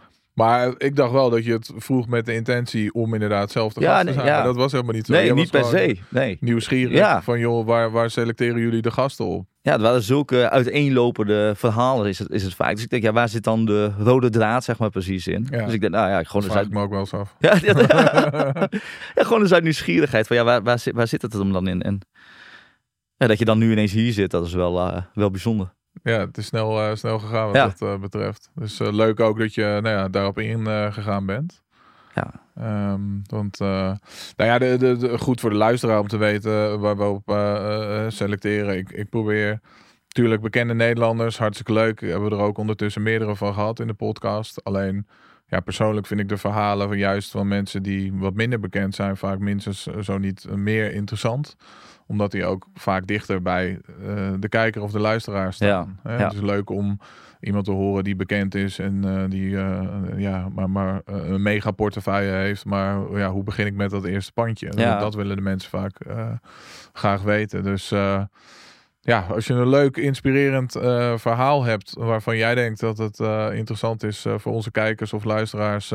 A: Maar ik dacht wel dat je het vroeg met de intentie om inderdaad zelf te
B: Ja,
A: gast te
B: nee,
A: zijn.
B: ja.
A: Maar dat was helemaal niet zo.
B: Nee,
A: Jij
B: niet per se. Nee.
A: Nieuwsgierig
B: Ja.
A: van joh, waar, waar selecteren jullie de gasten op?
B: Ja, het waren zulke uiteenlopende verhalen is het, is het vaak. Dus ik denk, ja, waar zit dan de rode draad zeg maar precies in?
A: Ja.
B: Dus ik denk, nou ja, gewoon
A: Dat vraag
B: uit,
A: me ook wel eens af.
B: ja, ja, ja, gewoon eens uit nieuwsgierigheid. Van, ja, waar, waar, zit, waar zit het hem dan in? En dat je dan nu ineens hier zit, dat is wel, eh, wel bijzonder.
A: Ja, het is snel, eh, snel gegaan wat
B: Ja.
A: dat eh, betreft. Dus eh, leuk ook dat je nou ja, daarop ingegaan gegaan bent.
B: Ja.
A: Ehm, want, nou ja, de, de, de- goed voor de luisteraar om te weten waar we op selecteren. Ik, ik probeer, natuurlijk bekende Nederlanders, hartstikke leuk. Hebben we er ook ondertussen meerdere van gehad in de podcast. Alleen, ja, persoonlijk vind ik de verhalen van juist van mensen die wat minder bekend zijn, vaak minstens zo niet meer interessant omdat die ook vaak dichter bij eh, de kijker of de luisteraar staan.
B: Ja,
A: Hè?
B: ja.
A: Het is leuk om iemand te horen die bekend is en eh, die eh, ja, maar, maar een mega portefeuille heeft. Maar ja, hoe begin ik met dat eerste pandje?
B: Ja.
A: Dat willen de mensen vaak graag weten. Dus ja, als je een leuk, inspirerend eh, verhaal hebt waarvan jij denkt dat het eh, interessant is eh, voor onze kijkers of luisteraars,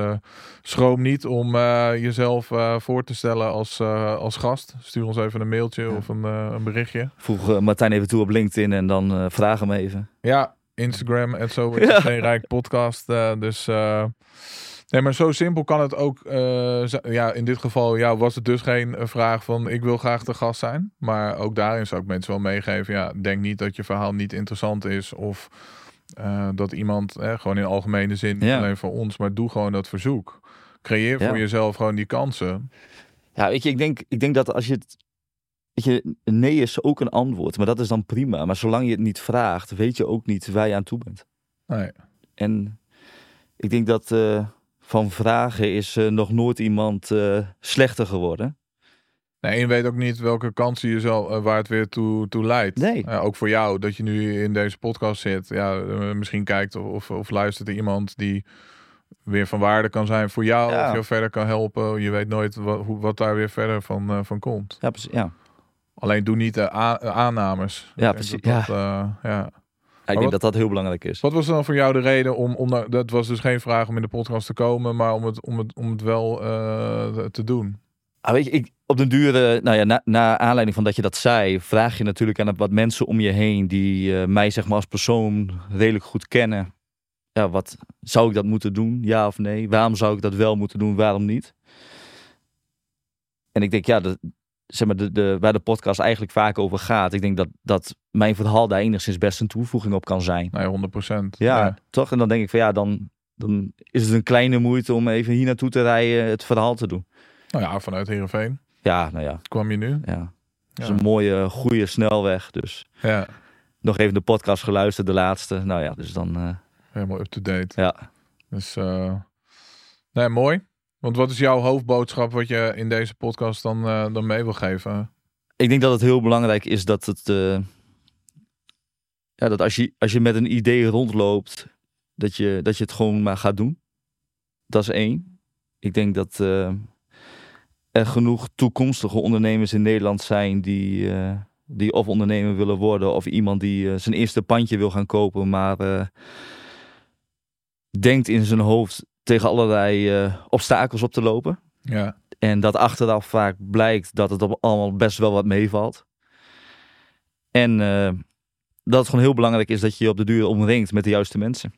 A: schroom niet om jezelf voor te stellen als, als gast. Stuur ons even een mailtje
B: Ja.
A: of een, een berichtje.
B: Voeg Martijn even toe op LinkedIn en dan vraag hem even.
A: Ja, Instagram en zo het geen rijk podcast. dus nee, maar zo simpel kan het ook. eh, ja, in dit geval ja, was het dus geen eh, vraag van ik wil graag de gast zijn. Maar ook daarin zou ik mensen wel meegeven. Ja, denk niet dat je verhaal niet interessant is of eh, dat iemand eh, gewoon in algemene zin, niet
B: Ja.
A: alleen voor ons, maar doe gewoon dat verzoek. Creëer
B: Ja.
A: voor jezelf gewoon die kansen.
B: Ja, weet je, ik denk, ik denk dat als je het. Weet je, nee is ook een antwoord, maar dat is dan prima. Maar zolang je het niet vraagt, weet je ook niet waar je aan toe bent.
A: Nee.
B: En ik denk dat van vragen is eh, nog nooit iemand eh, slechter geworden.
A: Nee, je weet ook niet welke kansen je zal, eh, waar het weer toe, toe leidt.
B: Nee.
A: Ook voor jou, dat je nu in deze podcast zit. Ja, misschien kijkt of, of, luistert er iemand die weer van waarde kan zijn voor jou.
B: Ja.
A: Of jou verder kan helpen. Je weet nooit wat, hoe, wat daar weer verder van, van komt.
B: Ja, precies. Ja.
A: Alleen doe niet de aannames.
B: Ja, precies,
A: dat ja.
B: Ik denk
A: wat-
B: dat dat heel belangrijk is.
A: Wat was dan voor jou de reden om, om dat was dus geen vraag om in de podcast te komen, maar om het, om het, om het wel eh, te doen?
B: Ah, weet je, ik, op den duur, eh, nou ja, na, na aanleiding van dat je dat zei, vraag je natuurlijk aan wat mensen om je heen die eh, mij zeg maar als persoon redelijk goed kennen. Ja, wat zou ik dat moeten doen? Ja of nee? Waarom zou ik dat wel moeten doen? Waarom niet? En ik denk, ja, de, zeg maar, de, de, waar de podcast eigenlijk vaak over gaat, ik denk dat, dat mijn verhaal daar enigszins best een toevoeging op kan zijn.
A: Nee, 100 procent.
B: Ja, toch? En dan denk ik van ja, dan, dan is het een kleine moeite om even hier naartoe te rijden, het verhaal te doen.
A: Nou ja, vanuit Heerenveen
B: Ja, nou ja,
A: kwam je nu.
B: ja. Het is
A: Ja.
B: een mooie, goede snelweg. Dus
A: Ja,
B: nog even de podcast geluisterd, de laatste. Nou ja, dus dan, eh,
A: helemaal up-to-date.
B: ja.
A: Dus, eh, nee, mooi. Want wat is jouw hoofdboodschap wat je in deze podcast dan, eh, dan mee wil geven?
B: Ik denk dat het heel belangrijk is dat het, eh, ja, dat als je, als je met een idee rondloopt, dat je, dat je het gewoon maar gaat doen. Dat is één. Ik denk dat eh, er genoeg toekomstige ondernemers in Nederland zijn die, die of ondernemer willen worden of iemand die zijn eerste pandje wil gaan kopen, maar denkt in zijn hoofd tegen allerlei eh, obstakels op te lopen.
A: Ja,
B: En dat achteraf vaak blijkt dat het op allemaal best wel wat meevalt. En eh, dat het gewoon heel belangrijk is dat je je op de duur omringt met de juiste mensen.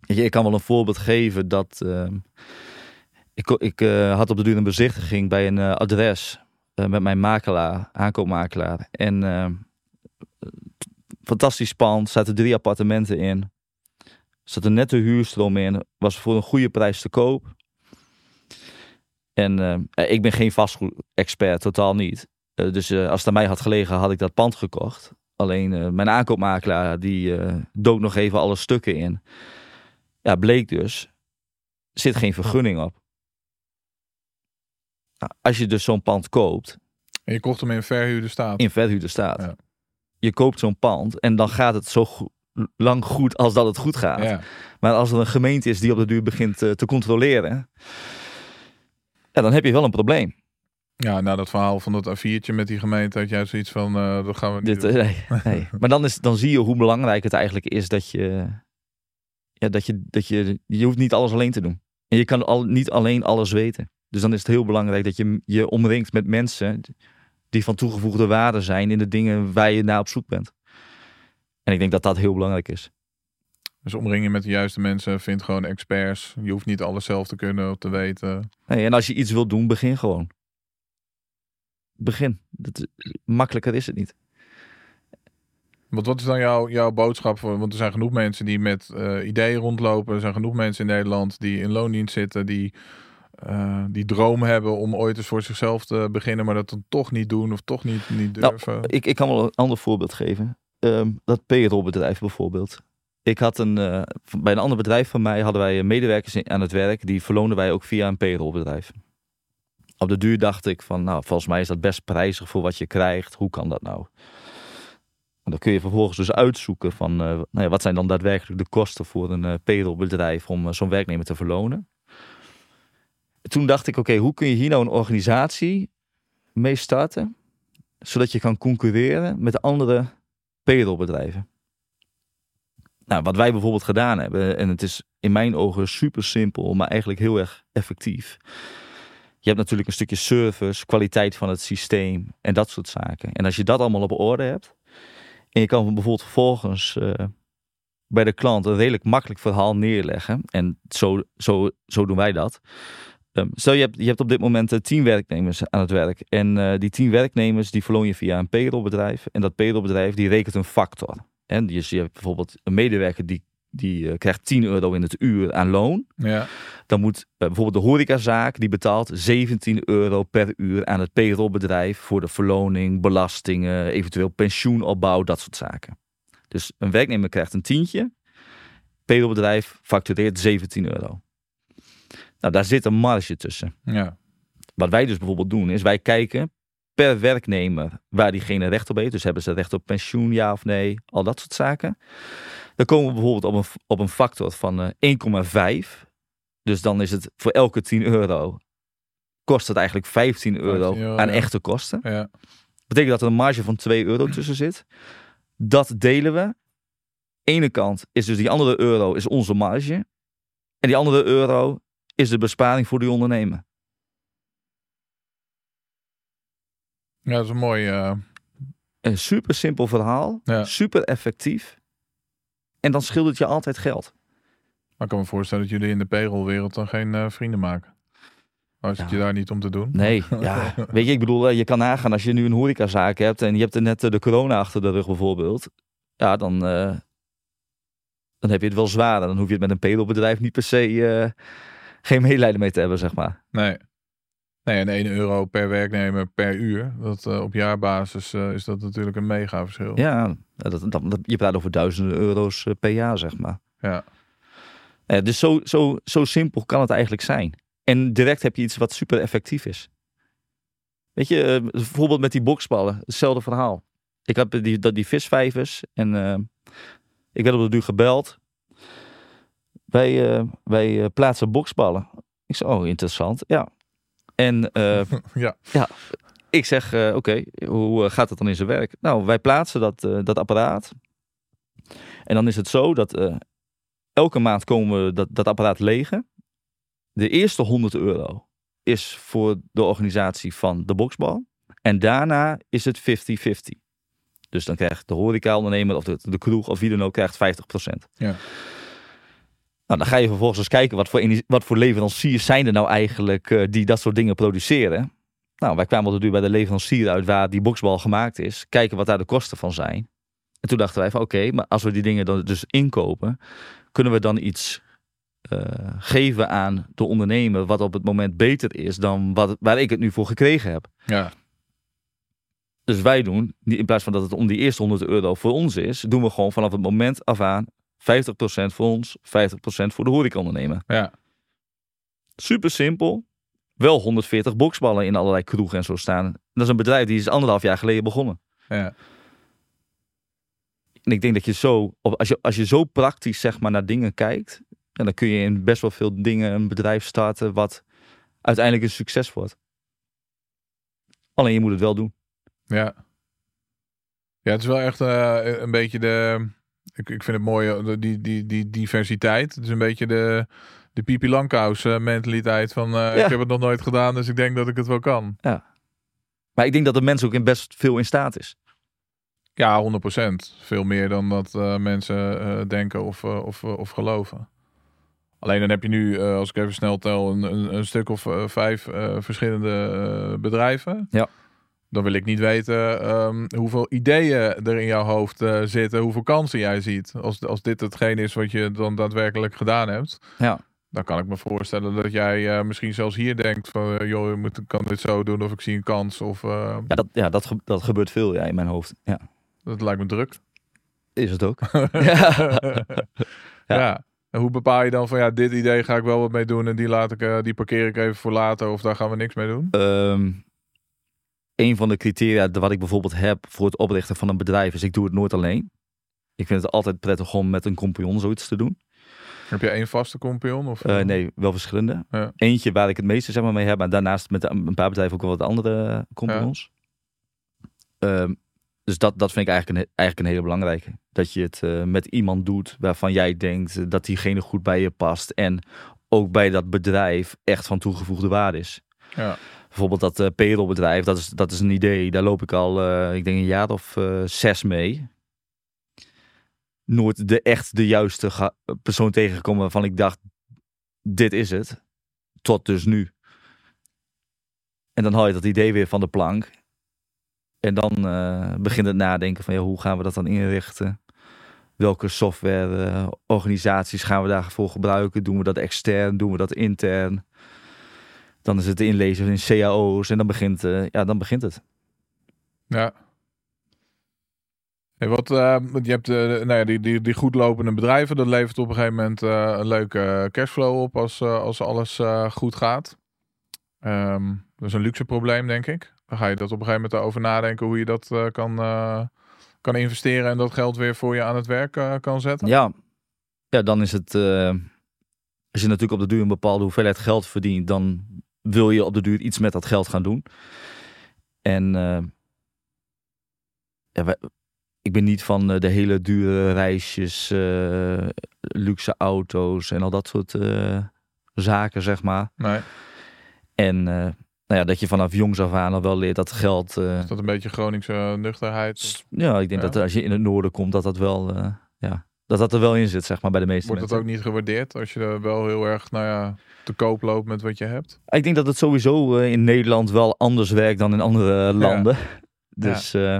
B: Je, ik kan wel een voorbeeld geven dat eh, ik, ik eh, had op de duur een bezichtiging bij een adres met mijn makelaar, aankoopmakelaar. En eh, fantastisch pand, zaten drie appartementen in. Er zat een nette huurstroom in, was voor een goede prijs te koop. En eh, ik ben geen vastgoed-expert, totaal niet. Eh, dus eh, als het aan mij had gelegen, had ik dat pand gekocht. Alleen mijn aankoopmakelaar, die dook nog even alle stukken in. Ja, bleek dus, zit geen vergunning op. Nou, als je dus zo'n pand koopt,
A: en je kocht hem in verhuurde staat.
B: in verhuurde staat.
A: Ja.
B: Je koopt zo'n pand en dan gaat het zo go- lang goed als dat het goed gaat.
A: Ja,
B: Maar als er een gemeente is die op de duur begint eh, te controleren, ja, dan heb je wel een probleem.
A: ja, nou dat verhaal van dat A4'tje met die gemeente had jij zoiets van, eh dat gaan we niet
B: Dit, eh, nee, nee. Maar dan, is, dan zie je hoe belangrijk het eigenlijk is dat je, ja, dat je, dat je, je hoeft niet alles alleen te doen. En je kan al, niet alleen alles weten. Dus dan is het heel belangrijk dat je je omringt met mensen die van toegevoegde waarde zijn in de dingen waar je naar op zoek bent. En ik denk dat dat heel belangrijk is.
A: Dus omring je met de juiste mensen, vind gewoon experts. Je hoeft niet alles zelf te kunnen of te weten.
B: Nee, en als je iets wilt doen, begin gewoon. Begin. Dat, makkelijker is het niet.
A: Want wat is dan jouw, jouw boodschap voor? Want er zijn genoeg mensen die met eh, ideeën rondlopen. Er zijn genoeg mensen in Nederland die in loondienst zitten, die eh, die droom hebben om ooit eens voor zichzelf te beginnen, maar dat dan toch niet doen of toch niet, niet
B: Nou,
A: durven.
B: Ik, ik kan wel een ander voorbeeld geven. Ehm, dat payrollbedrijf bijvoorbeeld. Ik had een, eh, bij een ander bedrijf van mij hadden wij medewerkers in- aan het werk. Die verloonden wij ook via een payrollbedrijf. Op de duur dacht ik van, nou, volgens mij is dat best prijzig voor wat je krijgt. Hoe kan dat nou? En dan kun je vervolgens dus uitzoeken van, eh, nou ja, wat zijn dan daadwerkelijk de kosten voor een eh payrollbedrijf om eh, zo'n werknemer te verlonen. Toen dacht ik, oké, hoe kun je hier nou een organisatie mee starten? zodat je kan concurreren met andere payrollbedrijven. Nou, wat wij bijvoorbeeld gedaan hebben, en het is in mijn ogen super simpel, maar eigenlijk heel erg effectief. Je hebt natuurlijk een stukje service, kwaliteit van het systeem en dat soort zaken. En als je dat allemaal op orde hebt, en je kan bijvoorbeeld vervolgens eh, bij de klant een redelijk makkelijk verhaal neerleggen, en zo, zo, zo doen wij dat. Stel je hebt, je hebt op dit moment eh, tien werknemers aan het werk. En eh, die tien werknemers die verloon je via een payrollbedrijf. En dat payrollbedrijf die rekent een factor. En dus je hebt bijvoorbeeld een medewerker die, die eh, krijgt 10 euro in het uur aan loon.
A: ja,
B: Dan moet bijvoorbeeld de horecazaak die betaalt 17 euro per uur aan het payrollbedrijf voor de verloning, belastingen, eventueel pensioenopbouw, dat soort zaken. Dus een werknemer krijgt een tientje. Payrollbedrijf factureert 17 euro. Nou, daar zit een marge tussen.
A: ja,
B: Wat wij dus bijvoorbeeld doen, is wij kijken per werknemer waar diegene recht op heeft. Dus hebben ze recht op pensioen, ja of nee, al dat soort zaken. Dan komen we bijvoorbeeld op een, op een factor van eh, 1,5. Dus dan is het voor elke 10 euro kost het eigenlijk 15 euro
A: 15 euro,
B: aan
A: ja.
B: echte kosten.
A: ja.
B: betekent dat er een marge van 2 euro tussen zit. Dat delen we ene kant is dus die andere euro is onze marge. En die andere euro is de besparing voor die ondernemer.
A: Ja, dat is een mooi... eh,
B: Een super simpel verhaal,
A: Ja.
B: super effectief. En dan scheelt het je altijd geld.
A: maar ik kan me voorstellen dat jullie in de payrollwereld dan geen eh, vrienden maken. Zit
B: Ja.
A: je daar niet om te doen?
B: Nee, ja. Weet je, ik bedoel, eh, je kan nagaan als je nu een horecazaak hebt en je hebt er net de corona achter de rug bijvoorbeeld. Ja, dan, dan heb je het wel zwaar. Dan hoef je het met een payrollbedrijf niet per se geen medelijden mee te hebben, zeg maar.
A: Nee. Nee, en 1 euro per werknemer per uur. Dat, eh, op jaarbasis eh, is dat natuurlijk een mega verschil.
B: Ja, dat, dat, dat- je praat over duizenden euro's eh, per jaar, zeg maar.
A: Ja.
B: Dus zo, zo, zo simpel kan het eigenlijk zijn. En direct heb je iets wat super effectief is. Weet je, bijvoorbeeld met die boksballen, hetzelfde verhaal. Ik heb die, dat, die visvijvers en ik werd op de duur gebeld. Wij, eh, wij eh, plaatsen boksballen. Ik zei, oh interessant, ja. En eh,
A: Ja.
B: ik zeg, oké, hoe gaat het dan in zijn werk? Nou, wij plaatsen dat, dat apparaat. En dan is het zo dat elke maand komen we dat, dat apparaat legen. De eerste 100 euro is voor de organisatie van de boksbal. En daarna is het 50-50. Dus dan krijgt de horecaondernemer of de, de kroeg of wie dan ook krijgt 50%.
A: Ja.
B: Nou, dan ga je vervolgens eens kijken wat voor, wat voor leveranciers zijn er nou eigenlijk eh, die dat soort dingen produceren. Nou, wij kwamen duur bij de leverancier uit waar die boksbal gemaakt is. Kijken wat daar de kosten van zijn. En toen dachten wij van oké, maar als we die dingen dan dus inkopen, kunnen we dan iets eh, geven aan de ondernemer wat op het moment beter is dan wat, waar ik het nu voor gekregen heb.
A: Ja.
B: Dus wij doen, in plaats van dat het om die eerste 100 euro voor ons is, doen we gewoon vanaf het moment af aan 50% voor ons, 50% voor de horecaondernemer.
A: Ja.
B: Super simpel. Wel 140 boksballen in allerlei kroegen en zo staan. Dat is een bedrijf die is anderhalf jaar geleden begonnen.
A: Ja.
B: En ik denk dat je zo, als je, als je zo praktisch zeg maar naar dingen kijkt, en dan kun je in best wel veel dingen een bedrijf starten wat uiteindelijk een succes wordt. Alleen je moet het wel doen.
A: Ja. Ja, het is wel echt eh, een beetje de... Ik, ik vind het mooi, eh, die, die, die diversiteit. Het is een beetje de, de Pipi Langkous eh, mentaliteit van... eh,
B: Ja.
A: Ik heb het nog nooit gedaan, dus ik denk dat ik het wel kan.
B: Maar ik denk dat de mens ook in best veel in staat is.
A: Ja, 100%. Veel meer dan dat mensen denken of, of, of geloven. Alleen dan heb je nu, als ik even snel tel, een, een, een stuk of vijf verschillende bedrijven.
B: Ja.
A: Dan wil ik niet weten ehm, hoeveel ideeën er in jouw hoofd eh, zitten, hoeveel kansen jij ziet. Als, als dit hetgeen is wat je dan daadwerkelijk gedaan hebt.
B: Ja.
A: Dan kan ik me voorstellen dat jij eh, misschien zelfs hier denkt van, eh, joh, je moet, ik kan dit zo doen of ik zie een kans. Of
B: Ja, dat, ja, dat, ge- dat gebeurt veel ja, in mijn hoofd. Ja,
A: dat lijkt me druk.
B: is het ook. ja.
A: Ja. En hoe bepaal je dan van ja, dit idee ga ik wel wat mee doen en die laat ik, die parkeer ik even voor later of daar gaan we niks mee doen?
B: Ehm, een van de criteria wat ik bijvoorbeeld heb voor het oprichten van een bedrijf is ik doe het nooit alleen. Ik vind het altijd prettig om met een compagnon zoiets te doen.
A: Heb je één vaste compagnon? Of,
B: Eh, nee, wel verschillende.
A: Ja.
B: Eentje waar ik het meeste zeg maar, mee heb, maar daarnaast met een paar bedrijven ook wel wat andere compagnons. Ehm, dus dat, dat vind ik eigenlijk een, eigenlijk een hele belangrijke. Dat je het eh, met iemand doet waarvan jij denkt eh, dat diegene goed bij je past. En ook bij dat bedrijf echt van toegevoegde waarde is.
A: Ja.
B: Bijvoorbeeld dat eh payrollbedrijf, dat is, dat is een idee. Daar loop ik al, eh, ik denk een jaar of eh, zes mee. Nooit de echt de juiste persoon tegengekomen waarvan ik dacht, dit is het. Tot dus nu. En dan haal je dat idee weer van de plank. En dan eh, begint het nadenken van, ja, hoe gaan we dat dan inrichten? Welke software eh, organisaties gaan we daarvoor gebruiken? Doen we dat extern? Doen we dat intern? Dan is het inlezen in cao's en dan begint, eh, ja, dan begint het.
A: ja. Hey, wat, eh, je hebt eh, nou ja, die, die, die goed lopende bedrijven, dat levert op een gegeven moment een leuke cashflow op als, als alles goed gaat. Ehm, dat is een luxe probleem, denk ik. Dan ga je dat op een gegeven moment over nadenken hoe je dat kan, kan investeren en dat geld weer voor je aan het werk kan zetten.
B: Ja, ja dan is het, als je natuurlijk op de duur een bepaalde hoeveelheid geld verdient, dan wil je op de duur iets met dat geld gaan doen. En eh, ja, wij- ik ben niet van eh, de hele dure reisjes, eh, luxe auto's en al dat soort zaken, zeg maar.
A: Nee,
B: En nou ja, dat je vanaf jongs af aan al wel leert dat geld.
A: is dat een beetje Groningse nuchterheid?
B: ja, ik denk
A: Ja.
B: dat als je in het noorden komt, dat dat wel, ja, dat dat er wel in zit, zeg maar, bij de meeste
A: Wordt dat
B: mensen.
A: ook niet gewaardeerd als je er wel heel erg, nou ja, te koop loopt met wat je hebt?
B: Ik denk dat het sowieso eh, in Nederland wel anders werkt dan in andere landen. Dus eh,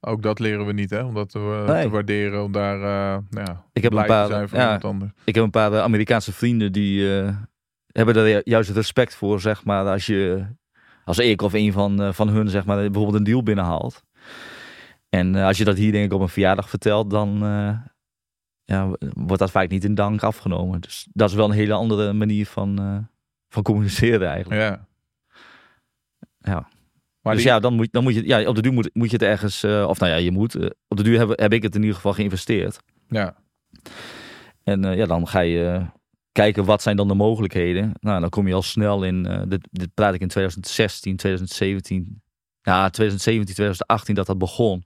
A: Ook dat leren we niet, hè? Om dat te, eh,
B: Nee.
A: te waarderen, om daar uh, nou ja,
B: Ik heb
A: blij
B: een paar-
A: te zijn voor
B: ja.
A: iemand anders.
B: ik heb een paar eh, Amerikaanse vrienden die eh, hebben ju- juist respect voor, zeg maar, als je, als ik of een van, eh, van hun, zeg maar, bijvoorbeeld een deal binnenhaalt. En eh, als je dat hier denk ik op een verjaardag vertelt, dan eh, ja, wordt dat vaak niet in dank afgenomen. Dus dat is wel een hele andere manier van, eh, van communiceren eigenlijk.
A: Ja.
B: Ja.
A: Maar
B: dus
A: die-
B: ja, dan moet, dan moet je, ja, op de duur moet, moet je het ergens, eh, of nou ja, je moet, eh, op de duur heb, heb ik het in ieder geval geïnvesteerd.
A: ja.
B: En ja, dan ga je kijken wat zijn dan de mogelijkheden. Nou, dan kom je al snel in, dit, dit praat ik in 2016, 2017, ja, 2017, 2018 dat dat begon.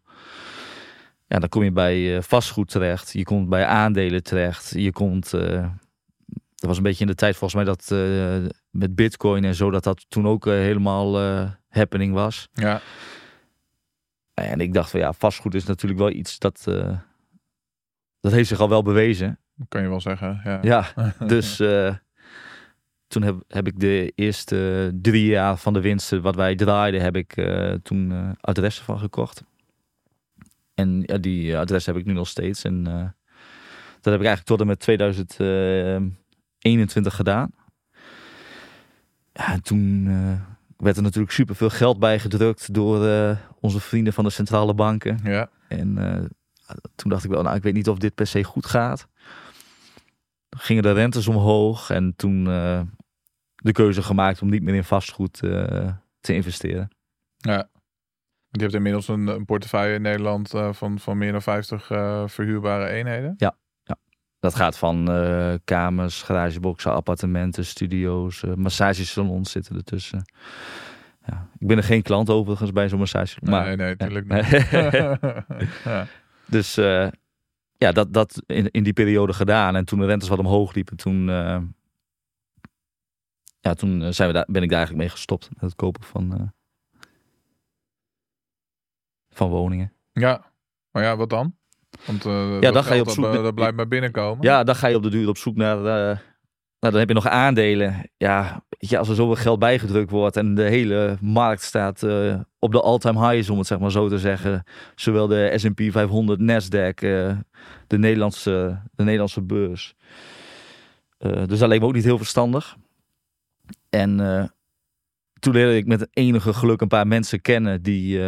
B: Ja, dan kom je bij eh, vastgoed terecht, je komt bij aandelen terecht, je komt, eh, dat was een beetje in de tijd volgens mij dat eh, met bitcoin en zo, dat dat toen ook helemaal happening was.
A: ja.
B: En ik dacht van ja, vastgoed is natuurlijk wel iets dat, dat heeft zich al wel bewezen.
A: kan je wel zeggen. Ja.
B: Ja, dus toen heb, heb ik de eerste drie jaar van de winsten wat wij draaiden, heb ik toen adressen van gekocht. En ja, die adressen heb ik nu nog steeds. En eh, dat heb ik eigenlijk tot en met 2021 gedaan. Ja, en toen eh, werd er natuurlijk superveel geld bijgedrukt door eh, onze vrienden van de centrale banken.
A: ja.
B: En eh, toen dacht ik wel, nou, ik weet niet of dit per se goed gaat. Toen gingen de rentes omhoog en toen eh, de keuze gemaakt om niet meer in vastgoed eh, te investeren.
A: Ja. Je hebt inmiddels een, een portefeuille in Nederland eh, van, van meer dan 50 eh, verhuurbare eenheden.
B: Dat gaat van eh, kamers, garageboxen, appartementen, studio's, massagesalons zitten ertussen. Ja, ik ben er geen klant overigens bij zo'n massage. Maar,
A: nee, nee, natuurlijk niet. ja.
B: Dus ja, dat, dat in, in die periode gedaan. En toen de rentes wat omhoog liepen, toen, ja, toen zijn we daar, ben ik daar eigenlijk mee gestopt met het kopen van, van woningen.
A: ja, maar ja, wat dan? Want eh
B: dan
A: dat
B: ga je op zoek
A: dat, blijft maar binnenkomen.
B: Ja, dan ga je op de duur op zoek naar. eh, nou, dan heb je nog aandelen. Ja, weet je, als er zoveel geld bijgedrukt wordt en de hele markt staat eh, op de all-time highs, om het zeg maar zo te zeggen. Zowel de S&P 500, Nasdaq, de, Nederlandse, de Nederlandse beurs. Dus dat leek me ook niet heel verstandig. En toen leerde ik met enige geluk een paar mensen kennen die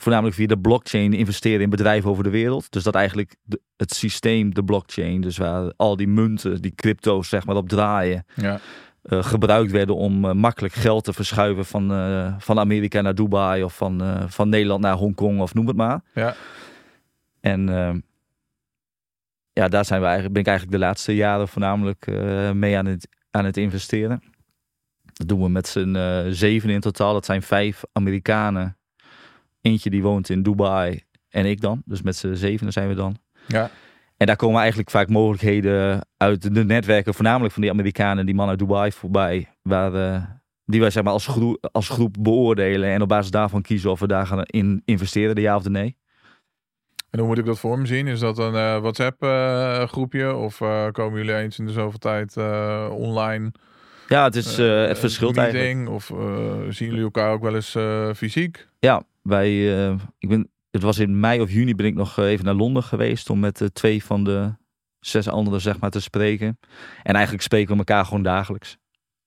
B: voornamelijk via de blockchain investeren in bedrijven over de wereld. Dus dat eigenlijk de- het systeem, de blockchain, dus waar al die munten, die crypto's zeg maar op draaien,
A: Ja.
B: eh, gebruikt werden om eh, makkelijk geld te verschuiven van, eh, van Amerika naar Dubai of van, van Nederland naar Hongkong of noem het maar.
A: Ja.
B: En ja, daar zijn we eigenlijk, ben ik eigenlijk de laatste jaren voornamelijk mee aan het, aan het investeren. Dat doen we met z'n zeven in totaal. Dat zijn vijf Amerikanen. Eentje die woont in Dubai en ik dan. Dus met z'n zevenen zijn we dan.
A: Ja.
B: En daar komen eigenlijk vaak mogelijkheden uit de netwerken, voornamelijk van die Amerikanen, die man uit Dubai voorbij, waar, eh, die wij zeg maar als, groep, als groep beoordelen en op basis daarvan kiezen of we daar gaan in investeren, de ja of de nee.
A: En hoe moet ik dat voor me zien? Is dat een eh, WhatsApp eh, groepje? Of komen jullie eens in de zoveel tijd online?
B: Ja, het is eh,
A: eh,
B: het verschilt
A: meeting?
B: eigenlijk.
A: Of eh, zien jullie elkaar ook wel eens eh, fysiek?
B: Ja, wij, eh, ik ben, het was in mei of juni ben ik nog eh, even naar Londen geweest om met eh, twee van de zes anderen zeg maar te spreken. En eigenlijk spreken we elkaar gewoon dagelijks.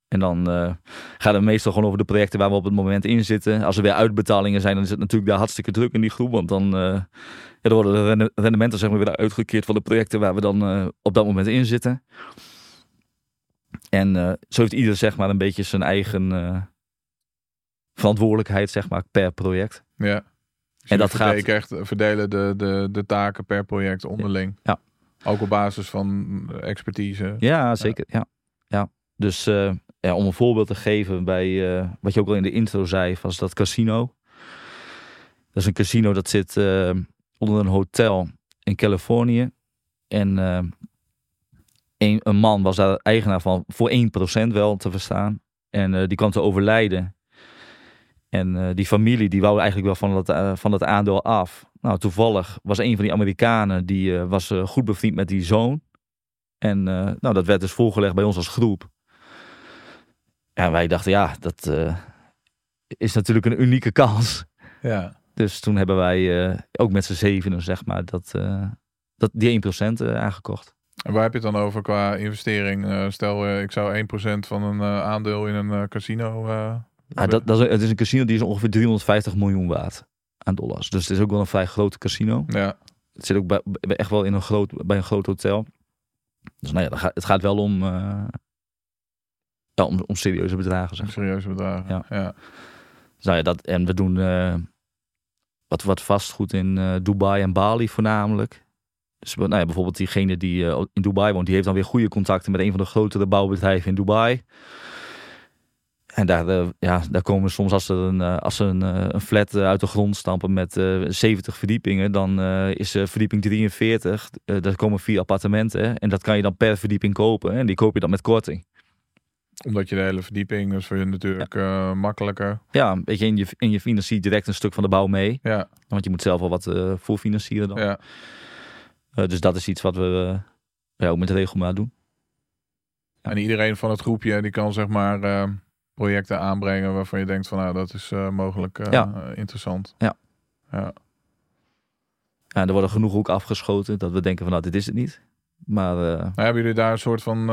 B: En dan eh, gaat het meestal gewoon over de projecten waar we op het moment in zitten. Als er weer uitbetalingen zijn, dan is het natuurlijk daar hartstikke druk in die groep. Want dan, eh, ja, dan worden de rende- rendementen zeg maar, weer uitgekeerd van de projecten waar we dan eh, op dat moment in zitten. En eh, zo heeft ieder zeg maar een beetje zijn eigen eh, verantwoordelijkheid zeg maar, per project.
A: Ja. Dus
B: En dat gaat-
A: verdelen echt verdelen de, de, de taken per project onderling.
B: Ja.
A: Ook op basis van expertise.
B: Ja, zeker. Ja. Ja. Dus eh, ja, om een voorbeeld te geven bij eh, wat je ook al in de intro zei, was dat casino. Dat is een casino dat zit eh, onder een hotel in Californië. En eh, een, een man was daar eigenaar van voor 1% wel te verstaan. En eh, die kwam te overlijden. En eh, die familie die wou eigenlijk wel van dat, eh, van dat aandeel af. Nou, toevallig was een van die Amerikanen die was goed bevriend met die zoon. En nou, dat werd dus voorgelegd bij ons als groep. En wij dachten, ja, dat is natuurlijk een unieke kans.
A: Ja.
B: Dus toen hebben wij ook met z'n zevenen, zeg maar, dat, dat, die 1% eh, aangekocht.
A: En waar heb je het dan over qua investering? Eh, stel, eh, ik zou 1% van een eh, aandeel in een casino.
B: Ah, dat, dat is, het is een casino die is ongeveer 350 miljoen waard aan dollars. Dus het is ook wel een vrij groot casino.
A: ja.
B: Het zit ook bij, bij- echt wel in een groot, bij een groot hotel. Dus nou ja, gaat- het gaat wel om, ja, om, om serieuze bedragen. Zeg.
A: serieuze bedragen.
B: Ja.
A: ja.
B: Dus nou ja, dat, en we doen wat, wat vastgoed in Dubai en Bali voornamelijk. Dus nou ja, bijvoorbeeld diegene die eh, in Dubai woont, die heeft dan weer goede contacten met een van de grotere bouwbedrijven in Dubai. En daar, eh, ja, daar komen soms als ze een, eh, als ze een, een flat uit de grond stampen met eh 70 verdiepingen, dan is verdieping 43, eh daar komen vier appartementen. En dat kan je dan per verdieping kopen. En die koop je dan met korting.
A: Omdat je de hele verdieping, dus voor je natuurlijk makkelijker.
B: Ja, weet je, en je, en je financiert direct een stuk van de bouw mee.
A: Ja,
B: Want je moet zelf al wat eh voor financieren dan.
A: ja.
B: Eh, dus dat is iets wat we eh, ja, ook met regelmaat doen.
A: En iedereen van het groepje die kan zeg maar eh, projecten aanbrengen waarvan je denkt van nou dat is mogelijk
B: Ja.
A: interessant.
B: Ja.
A: ja.
B: Ja, er worden genoeg ook afgeschoten dat we denken van nou, dit is het niet. Maar
A: Nou, hebben jullie daar een soort van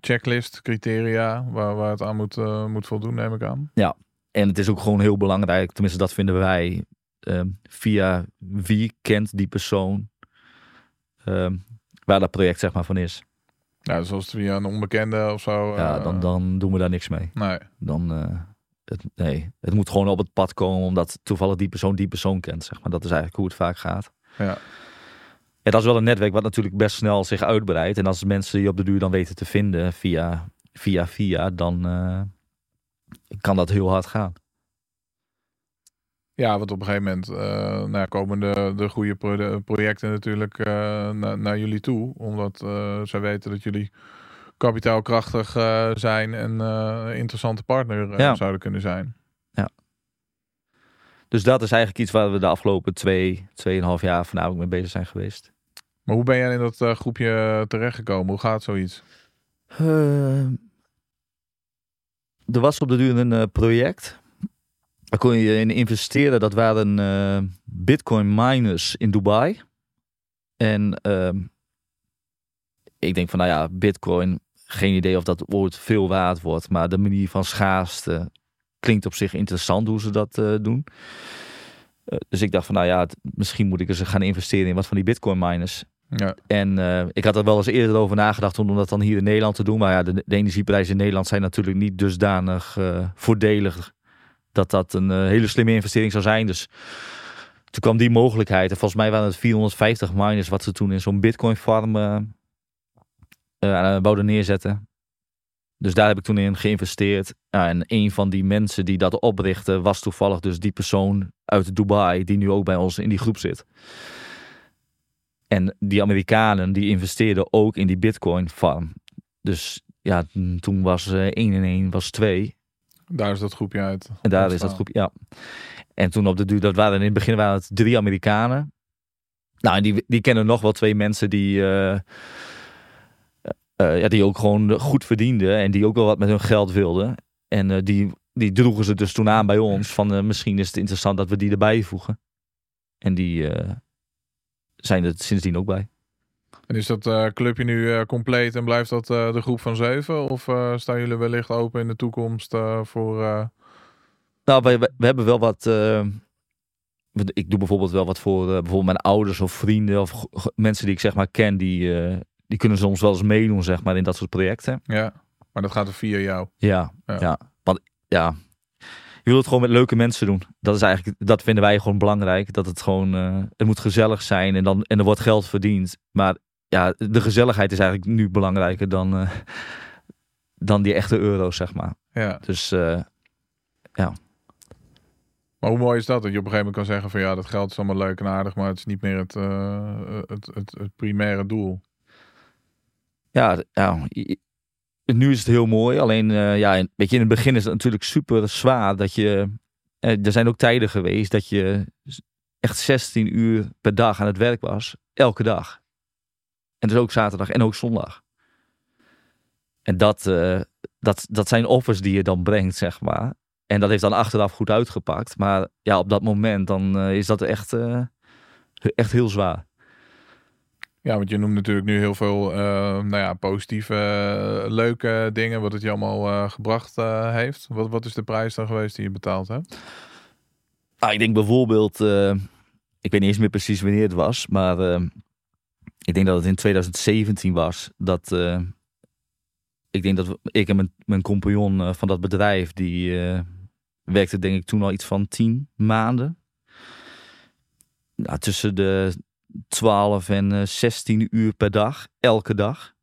A: checklist, criteria waar, waar het aan moet, moet voldoen, neem ik aan?
B: en het is ook gewoon heel belangrijk, tenminste dat vinden wij, via wie kent die persoon waar dat project zeg maar van is.
A: Nou, dus als het via een onbekende of zo.
B: ja,
A: eh,
B: dan, dan doen we daar niks mee.
A: Nee.
B: Dan, eh, het, nee, het moet gewoon op het pad komen omdat toevallig die persoon die persoon kent. Zeg maar. Dat is eigenlijk hoe het vaak gaat.
A: Ja.
B: Ja, dat is wel een netwerk wat natuurlijk best snel zich uitbreidt. En als mensen die op de duur dan weten te vinden via via, via dan eh, kan dat heel hard gaan.
A: Ja, want op een gegeven moment eh, nou, ja, komen de, de goede pro- projecten natuurlijk eh, na- naar jullie toe. Omdat eh, zij weten dat jullie kapitaalkrachtig zijn en interessante partner
B: Ja.
A: zouden kunnen zijn.
B: Dus dat is eigenlijk iets waar we de afgelopen twee, tweeënhalf jaar voornamelijk mee bezig zijn geweest.
A: Maar hoe ben jij in dat groepje terechtgekomen? Hoe gaat zoiets?
B: Eh, er was op de duur een project. Kon je in investeren. Dat waren eh, bitcoin miners in Dubai. En ehm, ik denk van, nou ja, bitcoin, geen idee of dat ooit veel waard wordt. Maar de manier van schaarste klinkt op zich interessant hoe ze dat eh, doen. Eh, dus ik dacht van, nou ja, het- misschien moet ik eens gaan investeren in wat van die bitcoin miners.
A: Ja,
B: En ik had er wel eens eerder over nagedacht om dat dan hier in Nederland te doen. Maar ja, de, de energieprijzen in Nederland zijn natuurlijk niet dusdanig eh, voordelig dat dat een eh, hele slimme investering zou zijn. Dus toen kwam die mogelijkheid. En volgens mij waren het 450 miners wat ze toen in zo'n bitcoin farm wouden neerzetten. Dus daar heb ik toen in geïnvesteerd. Ja, en een van die mensen die dat oprichtte was toevallig dus die persoon uit Dubai die nu ook bij ons in die groep zit. En die Amerikanen die investeerden ook in die Bitcoin farm. Dus ja, toen was eh 1 en 1 was 2.
A: Daar is dat groepje uit.
B: En daar is dat groep, ja. En toen op de duur, dat waren in het begin waren het drie Amerikanen. Nou, en die, die kennen nog wel twee mensen die, eh, eh, ja, die ook gewoon goed verdienden. En die ook wel wat met hun geld wilden. En eh, die, die droegen ze dus toen aan bij ons. Van eh, misschien is het interessant dat we die erbij voegen. En die eh, zijn er sindsdien ook bij.
A: En is dat eh, clubje nu eh, compleet en blijft dat eh, de groep van zeven? Of staan jullie wellicht open in de toekomst voor...
B: Nou, we, we, hebben wel wat. ik doe bijvoorbeeld wel wat voor bijvoorbeeld mijn ouders of vrienden of mensen die ik zeg maar ken, die, die kunnen soms wel eens meedoen, zeg maar, in dat soort projecten.
A: ja, maar dat gaat er via jou.
B: Ja,
A: Ja.
B: ja. Want ja, je wilt het gewoon met leuke mensen doen. Dat is eigenlijk, dat vinden wij gewoon belangrijk. Dat het gewoon, het moet gezellig zijn en dan en er wordt geld verdiend. Maar ja, de gezelligheid is eigenlijk nu belangrijker dan, eh, dan die echte euro's, zeg maar.
A: Ja.
B: Dus eh,
A: Maar Maar hoe mooi is dat? Dat je op een gegeven moment kan zeggen van ja, dat geld is allemaal leuk en aardig, maar het is niet meer het, eh, het, het, het primaire doel.
B: Ja, ja, nu is het heel mooi. Alleen, ja, weet je, in het begin is het natuurlijk super zwaar dat je... er zijn ook tijden geweest dat je echt 16 uur per dag aan het werk was. Elke dag. En dus ook zaterdag en ook zondag. En dat, eh, dat, dat zijn offers die je dan brengt, zeg maar. En dat heeft dan achteraf goed uitgepakt. Maar ja, op dat moment dan eh, is dat echt, eh, echt heel zwaar.
A: Ja, want je noemt natuurlijk nu heel veel nou ja, positieve, leuke dingen, wat het je allemaal gebracht heeft. Wat, wat is de prijs dan geweest die je betaald hebt?
B: Nou, ik denk bijvoorbeeld, ik weet niet eens meer precies wanneer het was, maar ik denk dat het in 2017 was. Dat eh, ik denk dat ik en mijn, mijn compagnon eh, van dat bedrijf, die eh, werkte denk ik toen al iets van 10 maanden. Nou, tussen de 12 en eh, 16 uur per dag, elke dag.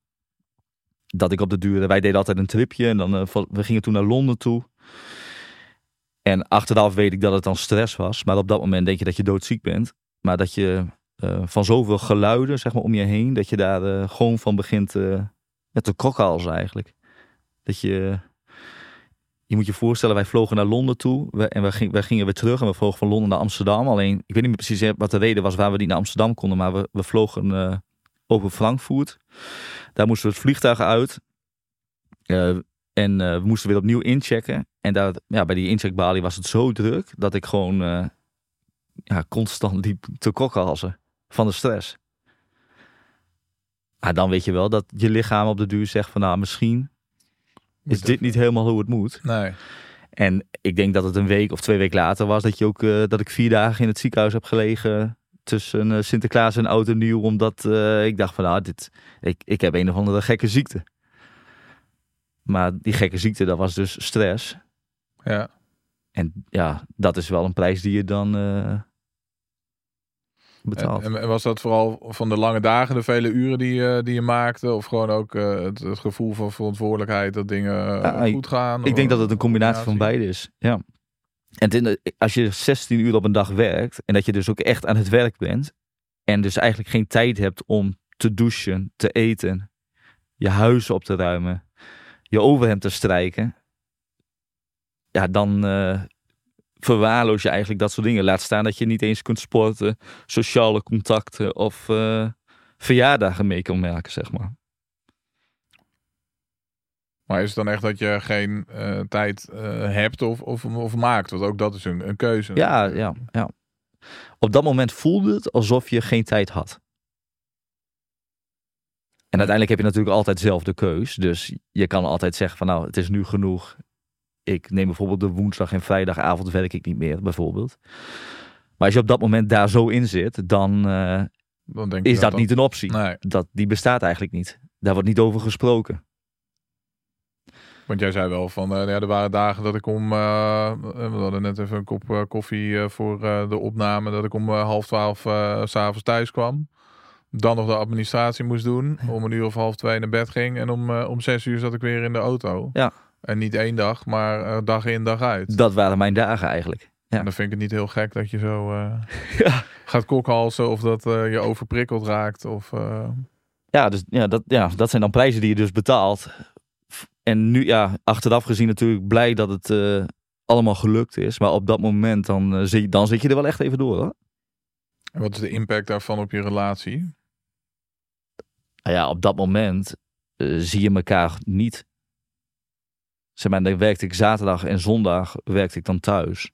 B: Dat ik op de duur, wij deden altijd een tripje en dan, we gingen toen naar Londen toe. En achteraf weet ik dat het dan stress was. Maar op dat moment denk je dat je doodziek bent. Maar dat je van zoveel geluiden zeg maar, om je heen, dat je daar eh, gewoon van begint eh te kokhalzen eigenlijk. Dat je, je moet je voorstellen, wij vlogen naar Londen toe en we, ging, wij gingen weer terug en we vlogen van Londen naar Amsterdam. Alleen, ik weet niet meer precies wat de reden was waar we niet naar Amsterdam konden, maar we, we vlogen eh, over Frankfurt. Daar moesten we het vliegtuig uit. Eh, en eh, we moesten weer opnieuw inchecken. En daar, ja, bij die incheckbalie was het zo druk dat ik gewoon eh, ja, constant liep te kokhalzen van de stress. Ah, dan weet je wel dat je lichaam op de duur zegt van nou misschien is dit niet helemaal hoe het moet.
A: Nee.
B: En ik denk dat het een week of twee weken later was dat, je ook, eh, dat ik vier dagen in het ziekenhuis heb gelegen tussen eh, Sinterklaas en Oud en Nieuw. Omdat eh, ik dacht van nou, dit, ik, ik heb een of andere gekke ziekte. Maar die gekke ziekte, dat was dus stress.
A: Ja.
B: En ja, dat is wel een prijs die je dan eh.
A: En, en was dat vooral van de lange dagen, de vele uren die, je- die je maakte? Of gewoon ook eh, het, het gevoel van verantwoordelijkheid dat dingen eh,
B: Ja,
A: goed gaan?
B: ik denk dat het een combinatie van beide is. Ja. En eh, als je 16 uur op een dag werkt en dat je dus ook echt aan het werk bent en dus eigenlijk geen tijd hebt om te douchen, te eten, je huis op te ruimen, je overhemd te strijken, ja, dan eh, verwaarloos je eigenlijk dat soort dingen. Laat staan dat je niet eens kunt sporten, sociale contacten of eh, verjaardagen mee kan maken, zeg maar.
A: Maar is het dan echt dat je geen eh, tijd eh, hebt of, of, of maakt? Want ook dat is een, een keuze.
B: Ja, ja, ja. Op dat moment voelde het alsof je geen tijd had. En uiteindelijk heb je natuurlijk altijd zelf de keus. Dus je kan altijd zeggen van nou, het is nu genoeg. Ik neem bijvoorbeeld de woensdag en vrijdagavond werk ik niet meer, bijvoorbeeld. Maar als je op dat moment daar zo in zit, dan eh,
A: Dan denk
B: is dat
A: dan-
B: niet een optie.
A: Nee,
B: Dat, die bestaat eigenlijk niet. Daar wordt niet over gesproken.
A: want jij zei wel van, eh, ja, er waren dagen dat ik om, eh, we hadden net even een kop koffie voor de opname, dat ik om half twaalf s s'avonds thuis kwam. Dan nog de administratie moest doen. Om een uur of half twee naar bed ging. En om, om zes uur zat ik weer in de auto.
B: Ja.
A: En niet één dag, maar eh, dag in, dag uit.
B: Dat waren mijn dagen eigenlijk. Ja.
A: En dan vind ik het niet heel gek dat je zo eh,
B: Ja.
A: gaat kokhalzen. Of dat eh, je overprikkeld raakt. Of,
B: Ja, dus, ja, dat, ja, dat zijn dan prijzen die je dus betaalt. En nu, ja, achteraf gezien natuurlijk blij dat het allemaal gelukt is. Maar op dat moment, dan, zit, dan zit je er wel echt even door. Hoor.
A: en wat is de impact daarvan op je relatie?
B: Nou ja, op dat moment zie je elkaar niet. Zeg maar, dan werkte ik zaterdag en zondag werkte ik dan thuis.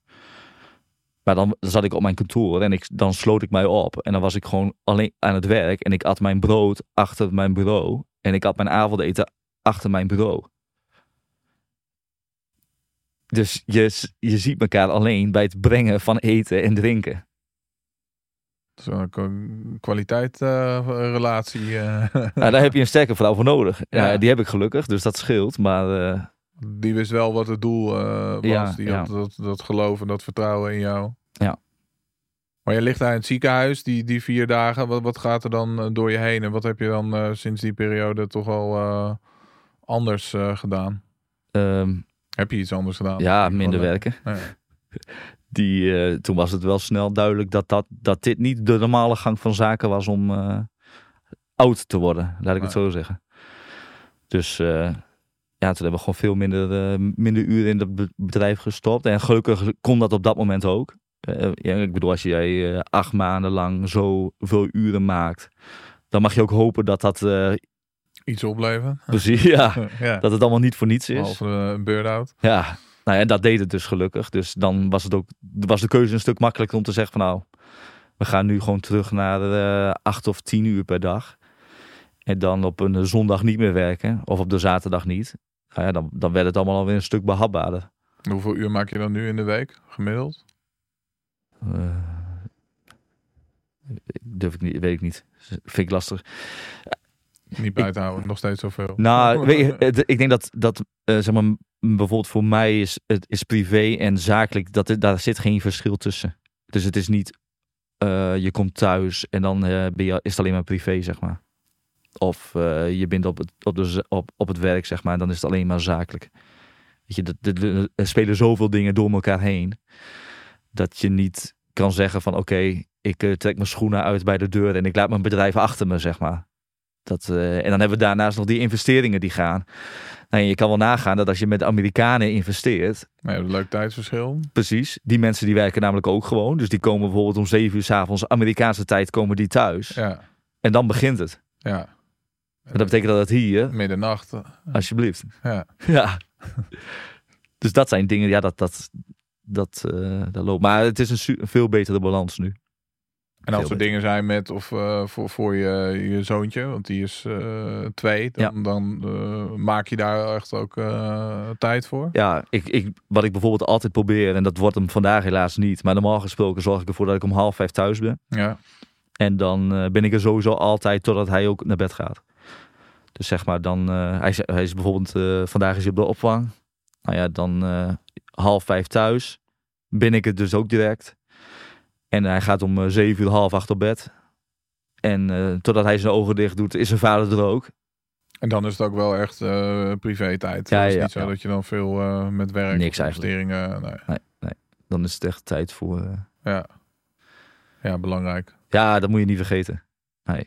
B: Maar dan zat ik op mijn kantoor en ik, dan sloot ik mij op. En dan was ik gewoon alleen aan het werk. En ik at mijn brood achter mijn bureau. En ik had mijn avondeten achter mijn bureau. Dus je, je ziet elkaar alleen bij het brengen van eten en drinken.
A: Zo'n kwaliteit eh, relatie. eh,
B: Nou, daar heb je een sterke vrouw voor nodig.
A: Ja.
B: Ja, die heb ik gelukkig, dus dat scheelt. Maar eh,
A: die wist wel wat het doel eh, was.
B: Ja,
A: die
B: ja.
A: had dat, dat geloof en dat vertrouwen in jou.
B: Ja.
A: Maar je ligt daar in het ziekenhuis, die, die vier dagen. Wat, wat gaat er dan eh, door je heen? En wat heb je dan eh, sinds die periode toch al anders gedaan?
B: ehm,
A: Heb je iets anders gedaan?
B: ja, minder werken.
A: ja.
B: die, toen was het wel snel duidelijk dat, dat, dat dit niet de normale gang van zaken was om oud te worden. Laat ik het zo zeggen. Dus ja, toen hebben we gewoon veel minder, eh, minder uren in het be- bedrijf gestopt. En gelukkig kon dat op dat moment ook. Eh, ja, ik bedoel, als jij eh, acht maanden lang zoveel uren maakt, dan mag je ook hopen dat dat
A: Iets opleveren.
B: precies, ja,
A: ja.
B: dat het allemaal niet voor niets is.
A: Behalve een burn-out.
B: Ja, nou ja, en dat deed het dus gelukkig. Dus dan was het ook, was de keuze een stuk makkelijker om te zeggen van nou, we gaan nu gewoon terug naar acht of tien uur per dag. En dan op een zondag niet meer werken, of op de zaterdag niet. Nou ja, dan, dan werd het allemaal alweer een stuk behapbaarder.
A: Hoeveel uur maak je dan nu in de week, gemiddeld?
B: Eh, durf ik niet, weet ik niet. Vind ik lastig.
A: Niet bij te houden, nog steeds zoveel.
B: Nou, weet je, het- ik denk dat, dat eh, zeg maar, bijvoorbeeld voor mij is, het is privé en zakelijk, dat, er- daar zit geen verschil tussen. Dus het is niet, eh, je komt thuis en dan ben je, is het alleen maar privé, zeg maar. Of eh, je bent op het, op, de, op, op het werk, zeg maar, en dan is het alleen maar zakelijk. Weet je, dat, dat- er spelen zoveel dingen door elkaar heen, dat je niet kan zeggen van, oké, ik eh, trek mijn schoenen uit bij de deur en ik laat mijn bedrijf achter me, zeg maar. Dat, eh, en dan hebben we daarnaast nog die investeringen die gaan. Nou, je kan wel nagaan dat als je met Amerikanen investeert,
A: een leuk tijdsverschil.
B: precies, die mensen die werken namelijk ook gewoon. Dus die komen bijvoorbeeld om zeven uur s avonds Amerikaanse tijd komen die thuis.
A: Ja,
B: En dan begint het.
A: ja.
B: En dat betekent dat het hier,
A: Middernacht. eh,
B: alsjeblieft.
A: Ja.
B: Ja. dus dat zijn dingen, ja, dat, dat, dat, eh, dat loopt. Maar het is een, veel betere balans nu.
A: En als er dingen zijn met of eh, voor, voor je, je zoontje, want die is twee, dan, dan maak je daar echt ook tijd voor.
B: Ja, ik, ik, wat ik bijvoorbeeld altijd probeer, en dat wordt hem vandaag helaas niet, maar normaal gesproken zorg ik ervoor dat ik om half vijf thuis ben.
A: Ja,
B: En dan ben ik er sowieso altijd totdat hij ook naar bed gaat. Dus zeg maar, dan, eh, hij, is, hij is bijvoorbeeld, eh, vandaag is hij op de opvang. Nou ja, dan eh, half vijf thuis. Ben ik het dus ook direct. En hij gaat om zeven uur, half acht op bed. En totdat hij zijn ogen dicht doet, is zijn vader er ook.
A: en dan is het ook wel echt privé tijd.
B: Ja,
A: het is
B: ja,
A: niet zo dat je dan veel met werk
B: Niks eigenlijk.
A: investeringen. Nee.
B: Dan is het echt tijd voor...
A: Ja. ja, belangrijk.
B: Ja, dat moet je niet vergeten. Nee.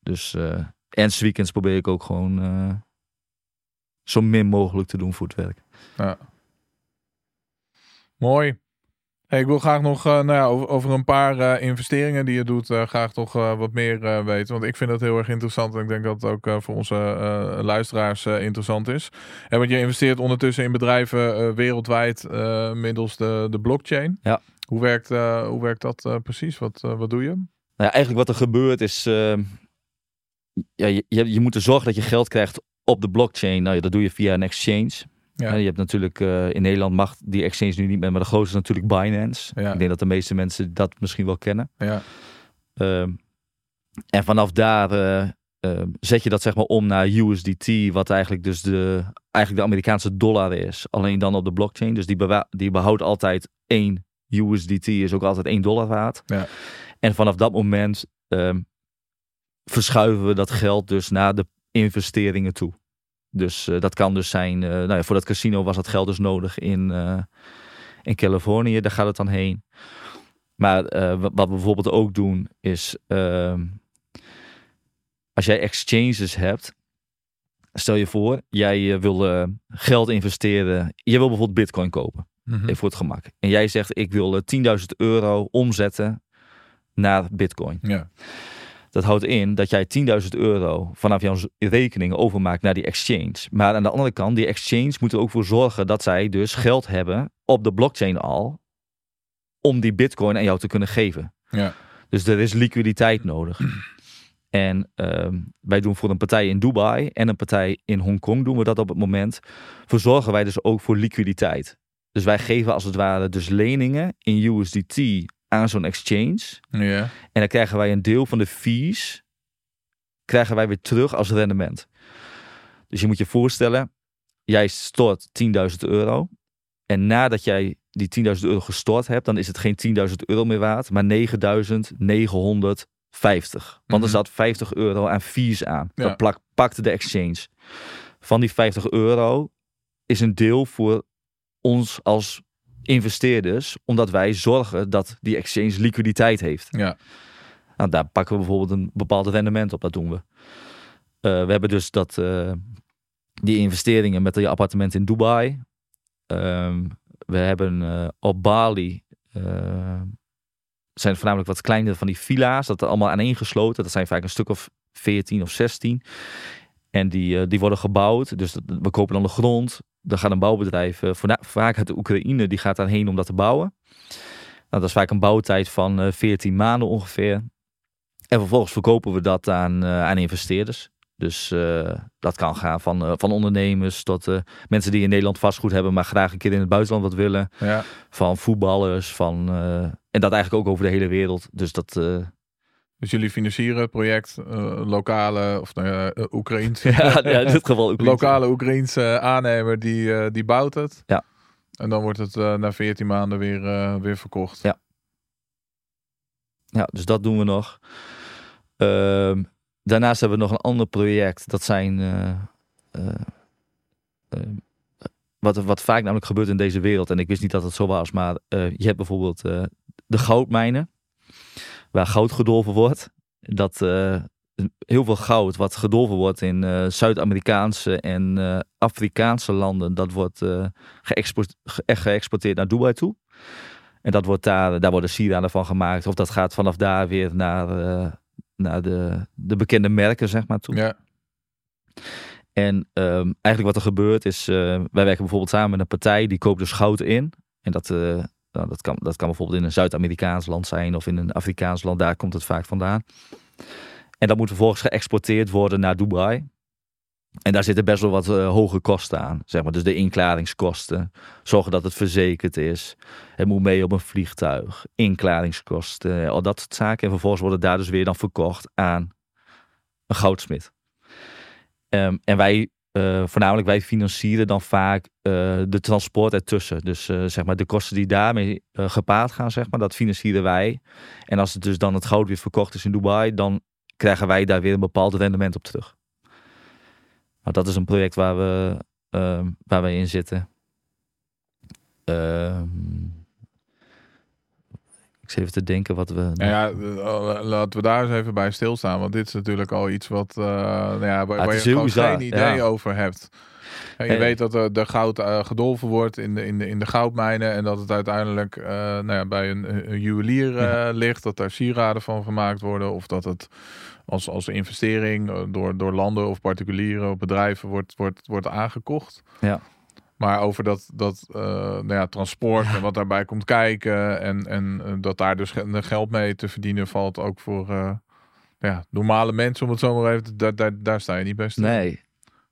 B: Dus, en weekends probeer ik ook gewoon eh, zo min mogelijk te doen voor het werk.
A: Ja. Mooi. Hey, ik wil graag nog eh, nou ja, over, over een paar eh, investeringen die je doet, graag toch wat meer weten. Want ik vind dat heel erg interessant en ik denk dat het ook voor onze luisteraars interessant is. En want je investeert ondertussen in bedrijven wereldwijd middels de, de blockchain.
B: Ja.
A: Hoe werkt, hoe werkt dat precies? Wat, wat doe je?
B: Nou ja, eigenlijk wat er gebeurt is, ja, je, je, moet er zorgen dat je geld krijgt op de blockchain. Nou ja, dat doe je via een exchange.
A: Ja.
B: Je hebt natuurlijk, eh, in Nederland mag die exchange nu niet meer, maar de grootste is natuurlijk Binance.
A: Ja.
B: Ik denk dat de meeste mensen dat misschien wel kennen.
A: Ja.
B: Ehm, en vanaf daar eh, eh, zet je dat zeg maar om naar USDT, wat eigenlijk dus de, eigenlijk de Amerikaanse dollar is. Alleen dan op de blockchain. Dus die, die behoudt altijd één USDT, is ook altijd één dollar waard.
A: Ja.
B: En vanaf dat moment ehm, verschuiven we dat geld dus naar de investeringen toe. Dus eh, dat kan dus zijn, eh, nou ja, voor dat casino was dat geld dus nodig in, eh, in Californië, daar gaat het dan heen. Maar wat we bijvoorbeeld ook doen is, ehm, als jij exchanges hebt, stel je voor, jij wil geld investeren, je wil bijvoorbeeld bitcoin kopen,
A: Mhm.
B: even voor het gemak. En jij zegt, ik wil eh, 10.000 euro omzetten naar bitcoin.
A: ja.
B: Dat houdt in dat jij 10.000 euro vanaf jouw rekening overmaakt naar die exchange. Maar aan de andere kant, die exchange moet er ook voor zorgen dat zij dus geld hebben op de blockchain al. Om die bitcoin aan jou te kunnen geven.
A: Ja.
B: Dus er is liquiditeit nodig. En ehm, wij doen voor een partij in Dubai en een partij in Hongkong doen we dat op het moment. Verzorgen wij dus ook voor liquiditeit. Dus wij geven als het ware dus leningen in USDT aan zo'n exchange.
A: Ja.
B: En dan krijgen wij een deel van de fees krijgen wij weer terug als rendement. Dus je moet je voorstellen, jij stort 10.000 euro. En nadat jij die 10.000 euro gestort hebt, dan is het geen 10.000 euro meer waard, maar 9.950. Want er
A: Mhm.
B: zat 50 euro aan fees aan.
A: Ja.
B: Dat plak, pakte de exchange. Van die 50 euro is een deel voor ons als investeerders, omdat wij zorgen dat die exchange liquiditeit heeft.
A: Ja.
B: Nou, daar pakken we bijvoorbeeld een bepaald rendement op, dat doen we. Eh, we hebben dus dat, eh, die investeringen met die appartementen in Dubai. Ehm, we hebben eh, op Bali, zijn voornamelijk wat kleinere van die villa's, dat er allemaal aaneengesloten. Dat zijn vaak een stuk of 14 of 16. En die, die worden gebouwd, dus dat- we kopen dan de grond. Dan gaat een bouwbedrijf, eh, vaak uit de Oekraïne, die gaat daarheen om dat te bouwen. Nou, dat is vaak een bouwtijd van eh 14 maanden ongeveer. En vervolgens verkopen we dat aan, eh, aan investeerders. Dus eh, dat kan gaan van, eh, van ondernemers tot eh, mensen die in Nederland vastgoed hebben, maar graag een keer in het buitenland wat willen.
A: Ja.
B: Van voetballers, van, eh, en dat eigenlijk ook over de hele wereld. Dus dat, eh,
A: Dus jullie financieren het project, eh, lokale, of nou ja, Oekraïns.
B: ja, ja, in dit geval
A: lokale Oekraïense aannemer die, eh, die bouwt het.
B: Ja.
A: En dan wordt het na 14 maanden weer, weer verkocht.
B: Ja. Ja, dus dat doen we nog. Ehm, daarnaast hebben we nog een ander project. Dat zijn. wat, wat vaak namelijk gebeurt in deze wereld. En ik wist niet dat het zo was. Maar je hebt bijvoorbeeld de goudmijnen. Waar goud gedolven wordt. Dat eh, heel veel goud wat gedolven wordt in eh, Zuid-Amerikaanse en eh, Afrikaanse landen. Dat wordt geëxport, ge- echt geëxporteerd naar Dubai toe. En dat wordt daar, daar worden sieraden van gemaakt. Of dat gaat vanaf daar weer naar, naar de, de bekende merken, zeg maar, toe.
A: Ja.
B: En ehm, eigenlijk wat er gebeurt is, wij werken bijvoorbeeld samen met een partij die koopt dus goud in. En dat, nou, dat, kan, dat kan bijvoorbeeld in een Zuid-Amerikaans land zijn of in een Afrikaans land, daar komt het vaak vandaan. En dat moet vervolgens geëxporteerd worden naar Dubai. En daar zitten best wel wat eh, hoge kosten aan. Zeg maar. Dus de inklaringskosten, zorgen dat het verzekerd is. Het moet mee op een vliegtuig, inklaringskosten, al dat soort zaken. En vervolgens wordt het daar dus weer dan verkocht aan een goudsmid. Ehm, en wij, eh, voornamelijk wij financieren dan vaak eh, de transport ertussen. Dus eh, zeg maar de kosten die daarmee gepaard gaan, zeg maar, dat financieren wij. En als het dus dan het goud weer verkocht is in Dubai, dan krijgen wij daar weer een bepaald rendement op terug. Nou, dat is een project waar we, ehm, waar wij in zitten. Ehm, ik zit even te denken wat we.
A: Nou ja, eh, laten we daar eens even bij stilstaan. Want dit is natuurlijk al iets wat, eh, nou ja, waar,
B: is
A: je gewoon
B: bizar,
A: geen idee
B: ja.
A: over hebt. En je weet dat er de goud eh, gedolven wordt in de, in, de, in de goudmijnen. En dat het uiteindelijk nou ja, bij een, een juwelier
B: Ja.
A: ligt. Dat daar sieraden van gemaakt worden. Of dat het als, als investering door, door landen of particulieren of bedrijven wordt, wordt, wordt aangekocht.
B: Ja.
A: Maar over dat, dat eh, nou ja, transport en wat daarbij komt kijken. En, en eh, dat daar dus ge- geld mee te verdienen valt ook voor eh, ja, normale mensen. Om het zo maar even daar, daar, daar sta je niet best.
B: Nee,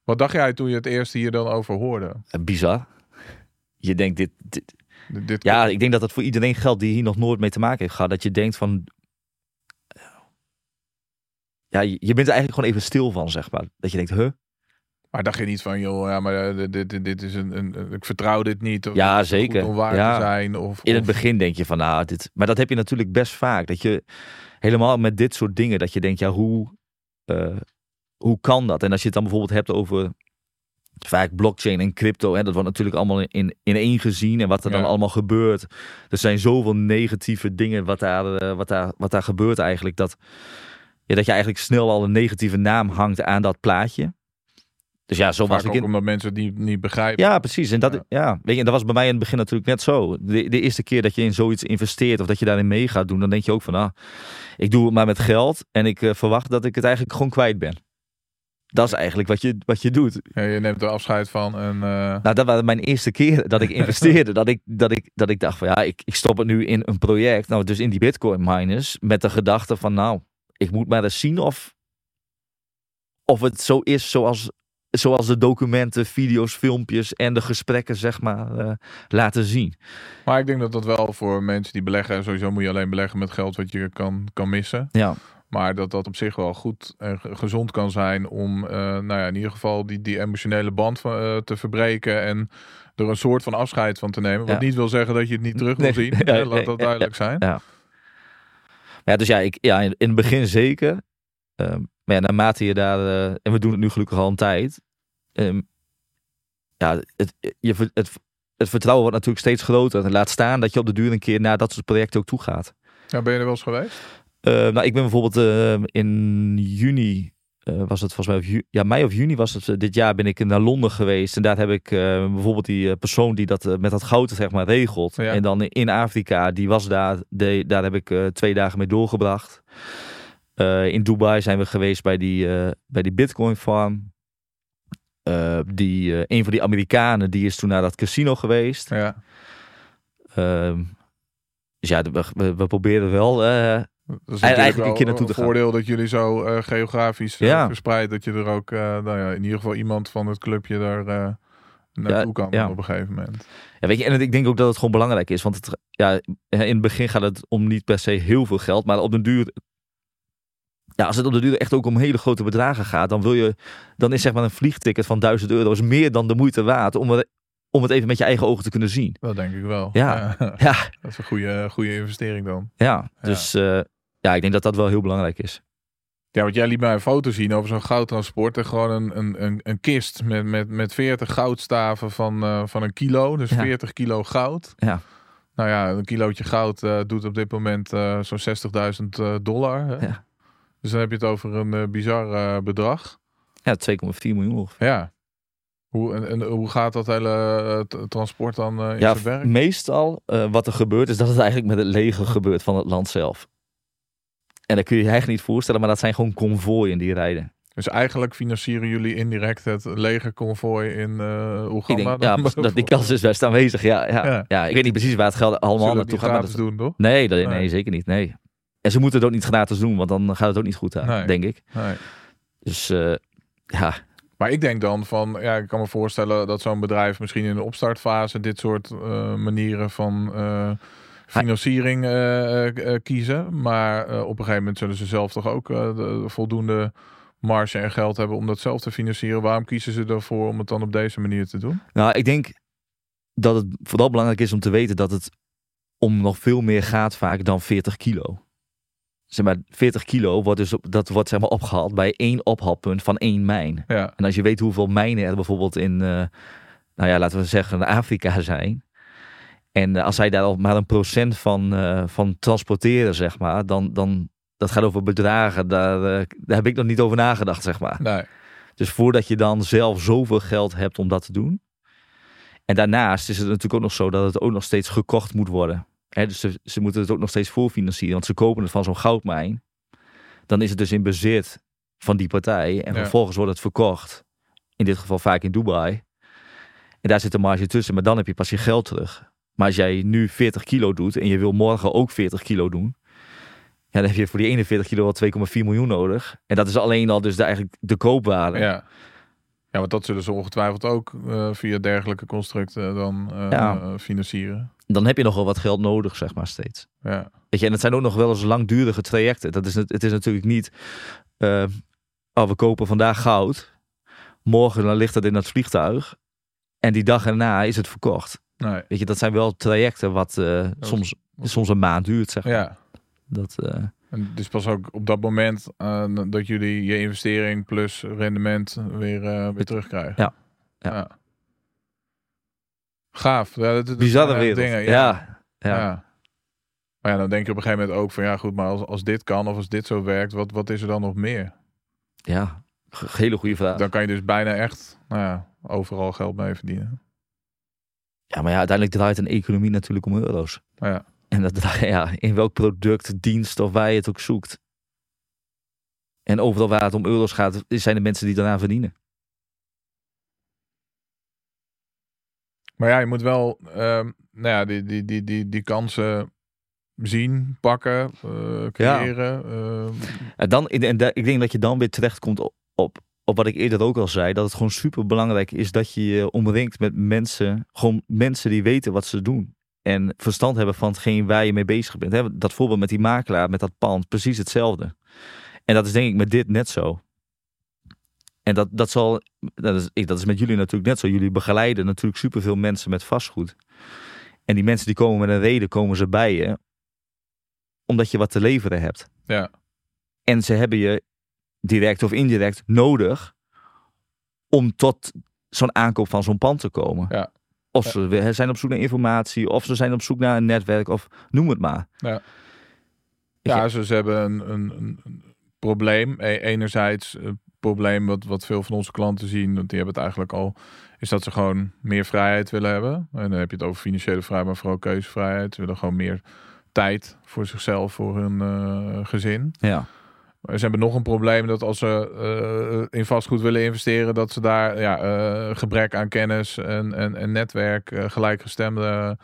A: Wat dacht jij toen je het eerst hier dan over hoorde?
B: bizar. Je denkt dit, dit,
A: Dit, dit-
B: Ja, ik denk dat dat voor iedereen geldt die hier nog nooit mee te maken heeft gehad. Dat je denkt van. Ja, je je bent er eigenlijk gewoon even stil van, zeg maar. Dat je denkt, huh?
A: Maar dacht je niet van, joh, ja, maar eh, dit, dit, dit is een, een, ik vertrouw dit niet. Of
B: Ja, zeker.
A: Om waar
B: Ja.
A: te zijn. Of,
B: In het
A: of-
B: begin denk je van, nou, dit. Maar dat heb je natuurlijk best vaak. Dat je helemaal met dit soort dingen, dat je denkt, ja, hoe, eh, hoe kan dat? En als je het dan bijvoorbeeld hebt over vaak blockchain en crypto, hè, dat wordt natuurlijk allemaal in, in één gezien en wat er dan
A: Ja.
B: allemaal gebeurt. Er zijn zoveel negatieve dingen wat daar, eh, wat daar, wat daar gebeurt eigenlijk, dat, ja, dat je eigenlijk snel al een negatieve naam hangt aan dat plaatje. Dus ja, zo was ik
A: ook
B: in,
A: omdat mensen het niet, niet begrijpen.
B: ja, precies. En dat,
A: Ja.
B: ja. weet je, en dat was bij mij in het begin natuurlijk net zo. De, de eerste keer dat je in zoiets investeert of dat je daarin mee gaat doen, dan denk je ook van, ah, ik doe het maar met geld en ik eh, verwacht dat ik het eigenlijk gewoon kwijt ben. Dat is eigenlijk wat je, wat je doet.
A: Ja, je neemt er afscheid van. En, eh,
B: Nou, dat was mijn eerste keer dat ik investeerde. dat, ik, dat, ik, dat ik dacht van, ja, ik, ik stop het nu in een project. Nou, dus in die bitcoin miners. Met de gedachte van, nou, ik moet maar eens zien of, of het zo is zoals, zoals de documenten, video's, filmpjes en de gesprekken, zeg maar, eh, laten zien.
A: Maar ik denk dat dat wel voor mensen die beleggen, sowieso moet je alleen beleggen met geld wat je kan, kan missen.
B: Ja,
A: Maar dat dat op zich wel goed en ge- gezond kan zijn om eh, nou ja, in ieder geval die, die emotionele band van, eh, te verbreken en er een soort van afscheid van te nemen. Wat
B: Ja.
A: niet wil zeggen dat je het niet terug wil zien. Laat dat duidelijk zijn.
B: ja. ja dus ja, ik, ja in, in het begin zeker. Ehm, maar ja, naarmate je daar, en we doen het nu gelukkig al een tijd. Ehm, ja, het, je, het, het vertrouwen wordt natuurlijk steeds groter. En laat staan dat je op de duur een keer naar dat soort projecten ook toe gaat.
A: Ja, ben je er wel eens geweest?
B: Eh, nou, ik ben bijvoorbeeld eh, in juni, eh, was het volgens mij, of ju- ja, mei of juni was het, eh, dit jaar ben ik naar Londen geweest. En daar heb ik bijvoorbeeld die eh, persoon die dat met dat goud zeg maar regelt.
A: Ja.
B: En dan in Afrika, die was daar, de, daar heb ik twee dagen mee doorgebracht. In Dubai zijn we geweest bij die, bij die Bitcoin farm. Eh, die, eh, een van die Amerikanen, die is toen naar dat casino geweest.
A: Ja.
B: Ehm, dus ja, we, we, we proberen wel eh,
A: Dat is
B: Eigenlijk
A: natuurlijk
B: een keer naartoe te gaan.
A: voordeel dat jullie zo geografisch
B: Ja.
A: verspreid, dat je er ook, nou ja, in ieder geval iemand van het clubje daar naartoe
B: Ja,
A: kan
B: ja.
A: op een gegeven moment.
B: Ja, weet je, en ik denk ook dat het gewoon belangrijk is. Want het, ja, in het begin gaat het om niet per se heel veel geld. Maar op den duur. Ja, als het op de duur echt ook om hele grote bedragen gaat. Dan, wil je, dan is zeg maar een vliegticket van 1000 euro is meer dan de moeite waard. Om het, om het even met je eigen ogen te kunnen zien.
A: Dat denk ik wel.
B: Ja. Ja,
A: dat is een goede, goede investering dan.
B: ja. dus eh, ja, ik denk dat dat wel heel belangrijk is.
A: Ja, want jij liet mij een foto zien over zo'n goudtransport. En gewoon een, een, een, een kist met, met, met 40 goudstaven van, eh, van een kilo. Dus
B: Ja.
A: 40 kilo goud.
B: Ja.
A: Nou ja, een kilootje goud eh, doet op dit moment zo'n 60.000 eh, dollar. Hè?
B: Ja.
A: Dus dan heb je het over een eh, bizar eh, bedrag.
B: Ja, 2,4 miljoen ongeveer.
A: Ja. Hoe, en, en hoe gaat dat hele eh, transport dan in
B: Ja,
A: zijn werk?
B: meestal wat er gebeurt is dat het eigenlijk met het leger gebeurt van het land zelf. En dat kun je je eigenlijk niet voorstellen, maar dat zijn gewoon konvooien die rijden.
A: Dus eigenlijk financieren jullie indirect het legerconvooi in Oeganda.
B: denk, ja, dat die kans is best aanwezig. Ja, ja.
A: Ja.
B: Ja. ik weet niet precies waar het geld allemaal
A: Zullen
B: naartoe gaat. Dat,
A: doen, toch?
B: nee, dat, nee,
A: Nee.
B: zeker niet. Nee. En ze moeten het ook niet gratis doen, want dan gaat het ook niet goed aan,
A: Nee.
B: denk ik.
A: Nee.
B: Dus eh, ja,
A: Maar ik denk dan van, ja, ik kan me voorstellen dat zo'n bedrijf misschien in de opstartfase dit soort eh, manieren van eh, financiering eh, eh, kiezen. Maar op een gegeven moment zullen ze zelf toch ook de voldoende marge en geld hebben om dat zelf te financieren. Waarom kiezen ze ervoor om het dan op deze manier te doen?
B: nou, ik denk dat het vooral belangrijk is om te weten dat het om nog veel meer gaat vaak dan 40 kilo. Zeg maar, 40 kilo wordt dus op, dat wordt zeg maar opgehaald bij één ophaalpunt van één mijn.
A: Ja,
B: En als je weet hoeveel mijnen er bijvoorbeeld in, eh, nou ja, laten we zeggen, Afrika zijn. En eh, als zij daar al maar een procent van, eh, van transporteren, zeg maar, dan, dan dat gaat over bedragen. Daar, daar heb ik nog niet over nagedacht, zeg maar.
A: nee.
B: Dus voordat je dan zelf zoveel geld hebt om dat te doen. En daarnaast is het natuurlijk ook nog zo dat het ook nog steeds gekocht moet worden. Hè, dus ze, ze moeten het ook nog steeds voorfinancieren, want ze kopen het van zo'n goudmijn. Dan is het dus in bezit van die partij. En
A: Ja.
B: vervolgens wordt het verkocht. In dit geval vaak in Dubai. En daar zit een marge tussen, maar dan heb je pas je geld terug. Maar als jij nu 40 kilo doet en je wil morgen ook 40 kilo doen. Ja, dan heb je voor die 41 kilo wel 2,4 miljoen nodig. En dat is alleen al dus de, eigenlijk de koopwaarde.
A: Ja. Ja, want dat zullen ze ongetwijfeld ook eh, via dergelijke constructen dan eh,
B: Ja.
A: eh, financieren.
B: Dan heb je nog wel wat geld nodig, zeg maar, steeds.
A: Ja.
B: Weet je, en het zijn ook nog wel eens langdurige trajecten. Dat is, het het is natuurlijk niet, eh, oh, we kopen vandaag goud. Morgen dan ligt het in het vliegtuig. En die dag erna is het verkocht.
A: Nee.
B: Weet je, dat zijn wel trajecten wat eh, soms, soms een maand duurt, zeg maar.
A: Ja.
B: Dat,
A: En dus pas ook op dat moment dat jullie je investering plus rendement weer, weer terugkrijgen.
B: Ja. Ja.
A: Gaaf. Ja, dat, dat
B: bizarre wereld.
A: Dingen,
B: ja.
A: ja.
B: Ja.
A: Maar ja, dan denk je op een gegeven moment ook van ja goed, maar als, als dit kan of als dit zo werkt, wat, wat is er dan nog meer?
B: ja. Hele goede vraag.
A: Dan kan je dus bijna echt nou ja, overal geld mee verdienen.
B: Ja, maar ja, uiteindelijk draait een economie natuurlijk om euro's.
A: Ja,
B: En dat, ja, in welk product, dienst of waar je het ook zoekt. En overal waar het om euro's gaat, zijn de mensen die daaraan verdienen.
A: Maar ja, je moet wel ehm, nou ja, die, die, die, die, die kansen zien, pakken, eh, creëren. ehm,
B: En, dan, en ik denk dat je dan weer terechtkomt op, op, op wat ik eerder ook al zei. Dat het gewoon super belangrijk is dat je je omringt met mensen. Gewoon mensen die weten wat ze doen. En verstand hebben van hetgeen waar je mee bezig bent. Dat voorbeeld met die makelaar, met dat pand, precies hetzelfde. En dat is denk ik met dit net zo. En dat, dat, zal, dat, is, ik- dat is met jullie natuurlijk net zo. Jullie begeleiden natuurlijk superveel mensen met vastgoed. En die mensen die komen met een reden, komen ze bij je. Omdat je wat te leveren hebt.
A: ja,
B: En ze hebben je direct of indirect nodig om tot zo'n aankoop van zo'n pand te komen.
A: Ja.
B: Of ze zijn op zoek naar informatie, of ze zijn op zoek naar een netwerk, of noem het maar.
A: Ja. Ja, ze, ze hebben een, een, een, probleem. E- Enerzijds een probleem wat, wat veel van onze klanten zien, want die hebben het eigenlijk al, is dat ze gewoon meer vrijheid willen hebben. En dan heb je het over financiële vrijheid, maar vooral keuzevrijheid. Ze willen gewoon meer tijd voor zichzelf, voor hun eh, gezin.
B: Ja,
A: Ze hebben nog een probleem dat als ze eh, in vastgoed willen investeren, dat ze daar ja, eh, gebrek aan kennis en, en, en netwerk, gelijkgestemde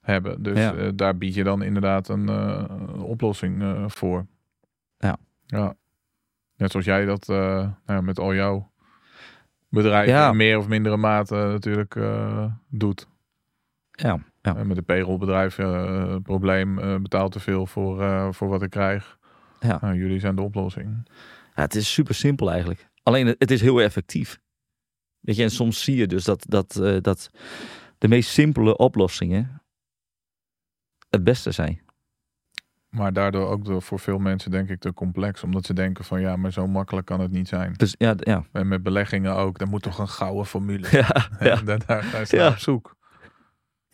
A: hebben. Dus
B: Ja.
A: daar bied je dan inderdaad een oplossing voor.
B: Ja.
A: ja. Net zoals jij dat eh, nou ja, met al jouw bedrijven
B: Ja.
A: in meer of mindere mate natuurlijk eh, doet.
B: ja, ja.
A: En met een payrollbedrijf, eh, het probleem, eh, betaalt te veel voor, eh, voor wat ik krijg.
B: Ja.
A: Nou, jullie zijn de oplossing.
B: Ja, het is super simpel eigenlijk. Alleen het- is heel effectief. Weet je, en soms zie je dus dat, dat, eh, dat de meest simpele oplossingen het beste zijn.
A: Maar daardoor ook voor veel mensen denk ik te complex. Omdat ze denken van ja, maar zo makkelijk kan het niet zijn.
B: Dus ja, ja.
A: En met beleggingen ook. Daar moet toch een gouden formule.
B: ja, ja.
A: Daar, daar, daar staan
B: Ja.
A: op zoek.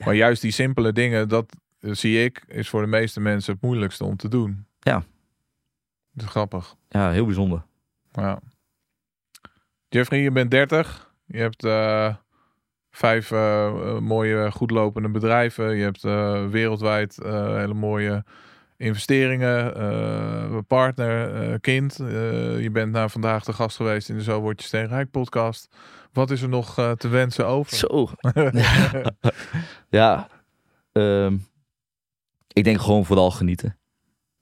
A: Maar juist die simpele dingen, dat eh, zie ik, is voor de meeste mensen het moeilijkste om te doen.
B: Ja.
A: Dat is grappig.
B: ja, heel bijzonder.
A: Ja. Jeffrey, je bent 30. Je hebt eh, vijf eh, mooie, goedlopende bedrijven. Je hebt eh, wereldwijd eh, hele mooie investeringen, eh, partner, eh, kind. Eh, je bent naar vandaag de gast geweest in de Zo Word Je Steenrijk podcast. Wat is er nog te wensen over?
B: Zo. ja. ehm, ik denk gewoon vooral genieten.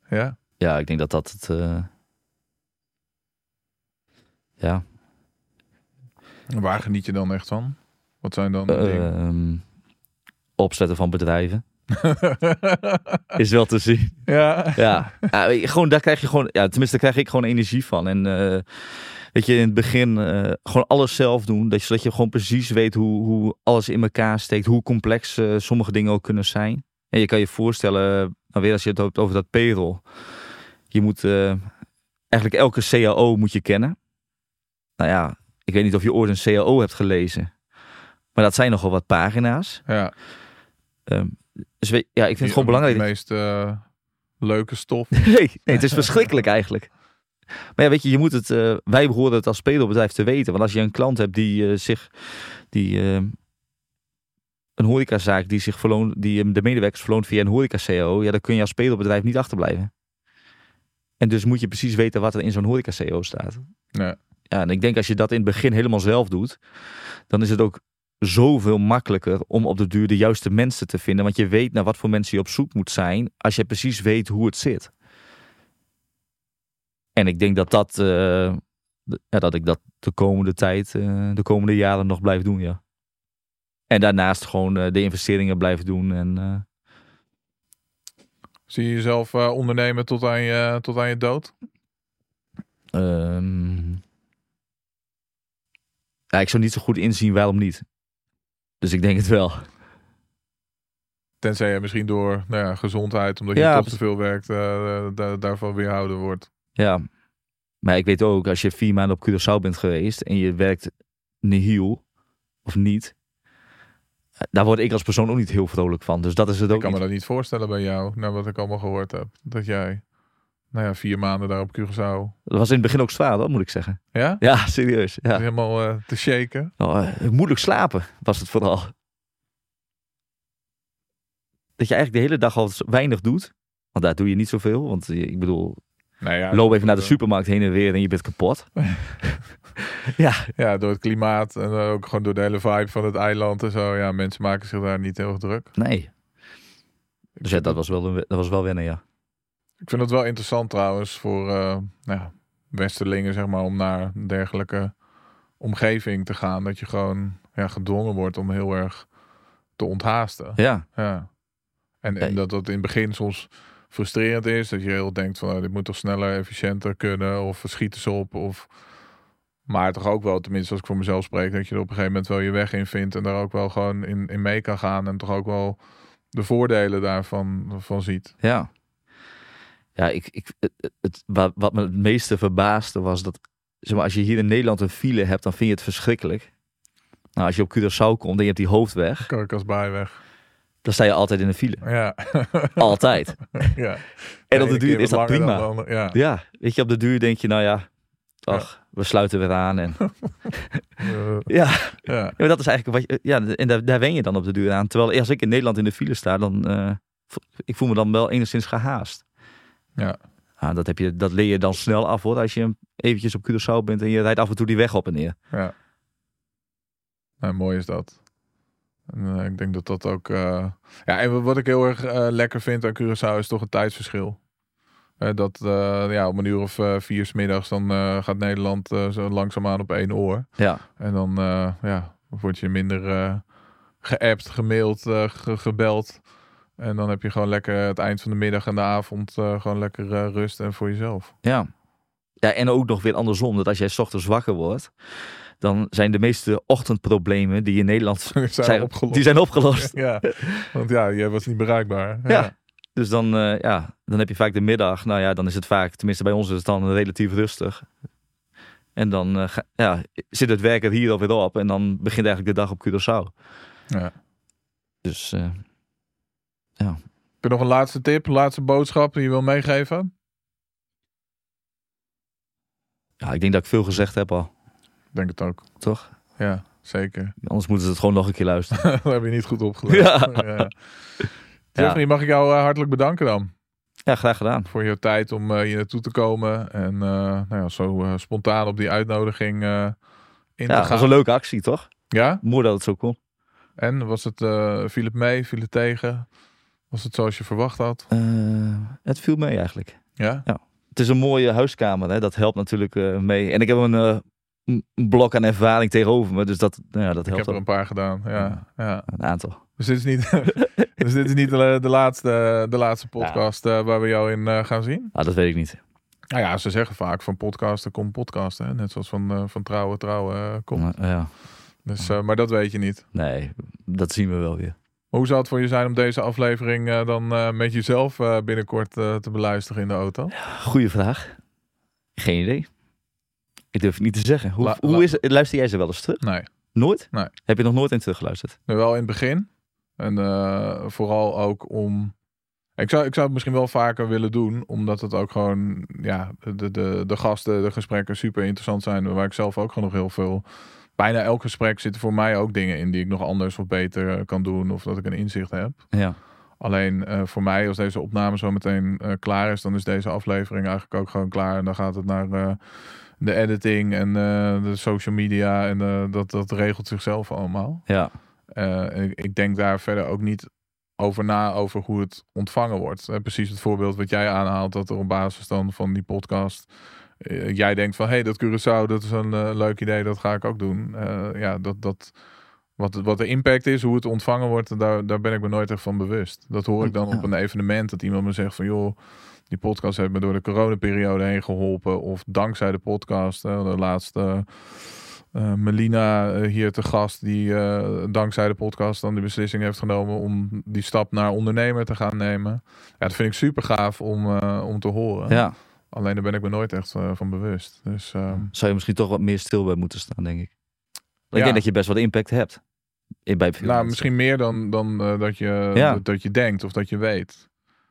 A: ja?
B: Ja, ik denk dat dat het... eh, ja.
A: En Waar geniet je dan echt van? Wat zijn dan de dingen?
B: ehm, opzetten van bedrijven. Is wel te zien.
A: Ja.
B: Ja, gewoon daar krijg je gewoon, ja, tenminste daar krijg ik gewoon energie van. En eh, weet je, in het begin eh, gewoon alles zelf doen, dat je, zodat je gewoon precies weet hoe, hoe alles in elkaar steekt, hoe complex eh, sommige dingen ook kunnen zijn. En je kan je voorstellen, nou weer als je het hebt over dat payroll, je moet eigenlijk elke CAO moet je kennen. Nou ja, ik weet niet of je ooit een CAO hebt gelezen, maar dat zijn nogal wat pagina's.
A: ja.
B: Ehm, dus weet, ja, ik vind het gewoon belangrijk.
A: De meest eh, leuke stof.
B: Nee, nee, het is verschrikkelijk eigenlijk. Maar ja, weet je, je moet het, eh, wij behoren het als speelbedrijf te weten. Want als je een klant hebt die eh, zich, die, een horecazaak die zich verloont, die de medewerkers verloont via een horeca-CO, ja, dan kun je als speelbedrijf niet achterblijven. En dus moet je precies weten wat er in zo'n horeca-CO staat.
A: Ja,
B: en ik denk als je dat in het begin helemaal zelf doet, dan is het ook zoveel makkelijker om op de duur de juiste mensen te vinden. Want je weet naar wat voor mensen je op zoek moet zijn als je precies weet hoe het zit. En ik denk dat dat, eh, ja, dat ik dat de komende tijd, eh, de komende jaren nog blijf doen, ja. En daarnaast gewoon eh, de investeringen blijven doen. En,
A: Zie je jezelf ondernemen tot aan je, tot aan je dood?
B: ehm, ja, ik zou niet zo goed inzien waarom niet. Dus ik denk het wel.
A: Tenzij je misschien door nou ja, gezondheid, omdat
B: Ja,
A: je toch
B: precies.
A: te veel werkt, eh, da- daarvan weerhouden wordt.
B: Ja, maar ik weet ook, als je vier maanden op Curaçao bent geweest en je werkt nihil of niet, eh, daar word ik als persoon ook niet heel vrolijk van. Dus dat is het
A: Ik
B: ook
A: kan me dat niet voorstellen bij jou, naar wat ik allemaal gehoord heb. Dat jij, nou ja, vier maanden daar op Curaçao.
B: Dat was in het begin ook zwaar, dat moet ik zeggen.
A: Ja?
B: Ja, serieus. Ja.
A: Helemaal eh, te shaken.
B: Nou, eh, moeilijk slapen was het vooral. Dat je eigenlijk de hele dag al weinig doet. Want daar doe je niet zoveel. Want ik bedoel,
A: Nou ja,
B: loop even naar de
A: eh,
B: supermarkt heen en weer en je bent kapot. ja,
A: Ja, door het klimaat en ook gewoon door de hele vibe van het eiland en zo. Ja, mensen maken zich daar niet heel erg druk.
B: nee. Dus ja, dat was wel, een- dat was wel wennen, ja.
A: Ik vind het wel interessant trouwens voor nou ja, westerlingen, zeg maar, om naar een dergelijke omgeving te gaan. Dat je gewoon ja, gedwongen wordt om heel erg te onthaasten.
B: Ja,
A: Ja. En, dat dat in het begin soms frustrerend is. Dat je heel denkt van, nou, dit moet toch sneller, efficiënter kunnen. Of schieten ze op. Of... Maar toch ook wel, tenminste als ik voor mezelf spreek, dat je er op een gegeven moment wel je weg in vindt. En daar ook wel gewoon in, in mee kan gaan. En toch ook wel de voordelen daarvan van ziet.
B: ja. Ja, ik, ik, het, het, wat, wat me het meeste verbaasde was dat... Zeg maar, als je hier in Nederland een file hebt, dan vind je het verschrikkelijk. Nou, als je op Curaçao komt en je hebt die hoofdweg,
A: Karkasbaaiweg.
B: dan sta je altijd in een file.
A: Ja.
B: Altijd.
A: ja.
B: En op de duur is dat prima.
A: de andere, Ja.
B: Ja, weet je, op de duur denk je, nou ja, ach, we sluiten weer aan. En
A: Eh,
B: ja,
A: ja.
B: Ja, maar dat is eigenlijk wat je, ja, en daar, daar wen je dan op de duur aan. Terwijl als ik in Nederland in de file sta, dan vo- ik voel me dan wel enigszins gehaast.
A: Ja.
B: Ah, dat, heb je, dat leer je dan snel af hoor, als je eventjes op Curaçao bent en je rijdt af en toe die weg op en neer.
A: Ja. Nou, mooi is dat. En, eh, ik denk dat dat ook... eh, Ja, en wat ik heel erg eh, lekker vind aan Curaçao is toch het tijdsverschil. Dat ja, om een uur of vier 's middags dan gaat Nederland zo langzaamaan op één oor.
B: Ja,
A: En dan ja, word je minder geappt, gemaild, ge- gebeld. En dan heb je gewoon lekker het eind van de middag en de avond eh, gewoon lekker eh, rust en voor jezelf.
B: ja. Ja, en ook nog weer andersom, dat als jij 's ochtends wakker wordt, dan zijn de meeste ochtendproblemen die in Nederland
A: zijn
B: zijn,
A: opgelost.
B: die zijn opgelost.
A: Ja, want ja, jij was niet bereikbaar.
B: Ja. Dus dan, eh, ja, dan heb je vaak de middag. Nou ja, dan is het vaak, tenminste bij ons is het dan relatief rustig. En dan ga- ja, zit het werk er hier alweer op. En dan begint eigenlijk de dag op Curaçao.
A: Ja.
B: Dus eh,
A: Heb je nog een laatste tip, laatste boodschap die je wil meegeven?
B: ja, ik denk dat ik veel gezegd heb al.
A: Ik denk het ook.
B: Toch?
A: Ja, zeker.
B: Anders moeten ze het gewoon nog een keer luisteren.
A: dat heb je niet goed opgelet.
B: Ja.
A: ja. Tiffany, mag ik jou eh, hartelijk bedanken dan.
B: Ja, graag gedaan.
A: Voor je tijd om eh, hier naartoe te komen. En eh, nou ja, zo spontaan op die uitnodiging in
B: Ja,
A: te
B: dat was
A: gaan.
B: een leuke actie, toch?
A: Ja?
B: Mooi dat het zo kon.
A: En was het, viel het mee, viel het tegen? Was het zoals je verwacht had?
B: Eh, het viel mee eigenlijk.
A: Ja?
B: Het is een mooie huiskamer, hè? dat helpt natuurlijk eh, mee. En ik heb een, eh, blok aan ervaring tegenover me, dus dat, nou ja, dat
A: Ik
B: helpt
A: heb er
B: ook.
A: een paar gedaan. Ja, ja.
B: Een aantal.
A: Dus dit is niet, dus dit is niet de, de laatste, de laatste podcast waar we jou in gaan zien?
B: Ah, dat weet ik niet.
A: Nou ja, ze zeggen vaak van podcasten komt podcasten. Hè? Net zoals van, van trouwen trouwen komt.
B: Ja.
A: Dus, maar dat weet je niet.
B: Nee, dat zien we wel weer.
A: Maar hoe zou het voor je zijn om deze aflevering eh, dan eh, met jezelf eh, binnenkort te beluisteren in de auto?
B: Goeie vraag. Geen idee. Ik durf het niet te zeggen. Hoe,
A: La-
B: hoe
A: la-
B: is het? Luister jij ze wel eens terug?
A: Nee.
B: Nooit?
A: Nee.
B: Heb je nog nooit in teruggeluisterd?
A: Nu wel in het begin. En vooral ook om. Ik zou, ik zou het misschien wel vaker willen doen, omdat het ook gewoon, ja, de, de, de gasten, de gesprekken super interessant zijn. Waar ik zelf ook gewoon nog heel veel. Bijna elk gesprek zitten voor mij ook dingen in die ik nog anders of beter eh, kan doen, of dat ik een inzicht heb.
B: Ja.
A: Alleen eh, voor mij, als deze opname zo meteen eh, klaar is, dan is deze aflevering eigenlijk ook gewoon klaar. En dan gaat het naar de editing en de social media. En dat, dat regelt zichzelf allemaal.
B: Ja.
A: Ik, ik denk daar verder ook niet over na over hoe het ontvangen wordt. Precies het voorbeeld wat jij aanhaalt, dat er op basis dan van die podcast. Eh, jij denkt van hé, hey, dat Curaçao, dat is een eh, leuk idee, dat ga ik ook doen. Eh, ja, dat, dat, wat, wat de impact is, hoe het ontvangen wordt, daar, daar ben ik me nooit echt van bewust. Dat hoor ik dan op een evenement, dat iemand me zegt van joh, die podcast heeft me door de coronaperiode heen geholpen. Of dankzij de podcast, de laatste eh, Melina hier te gast, die dankzij de podcast dan de beslissing heeft genomen om die stap naar ondernemer te gaan nemen. Ja, dat vind ik super gaaf om, om te horen.
B: ja.
A: Alleen daar ben ik me nooit echt eh, van bewust. Dus eh,
B: Zou je misschien toch wat meer stil bij moeten staan, denk ik. Ik denk dat je best wat impact hebt. In, bij veel
A: nou, misschien meer dan, dan eh, dat, je,
B: Ja.
A: dat, dat je denkt of dat je weet.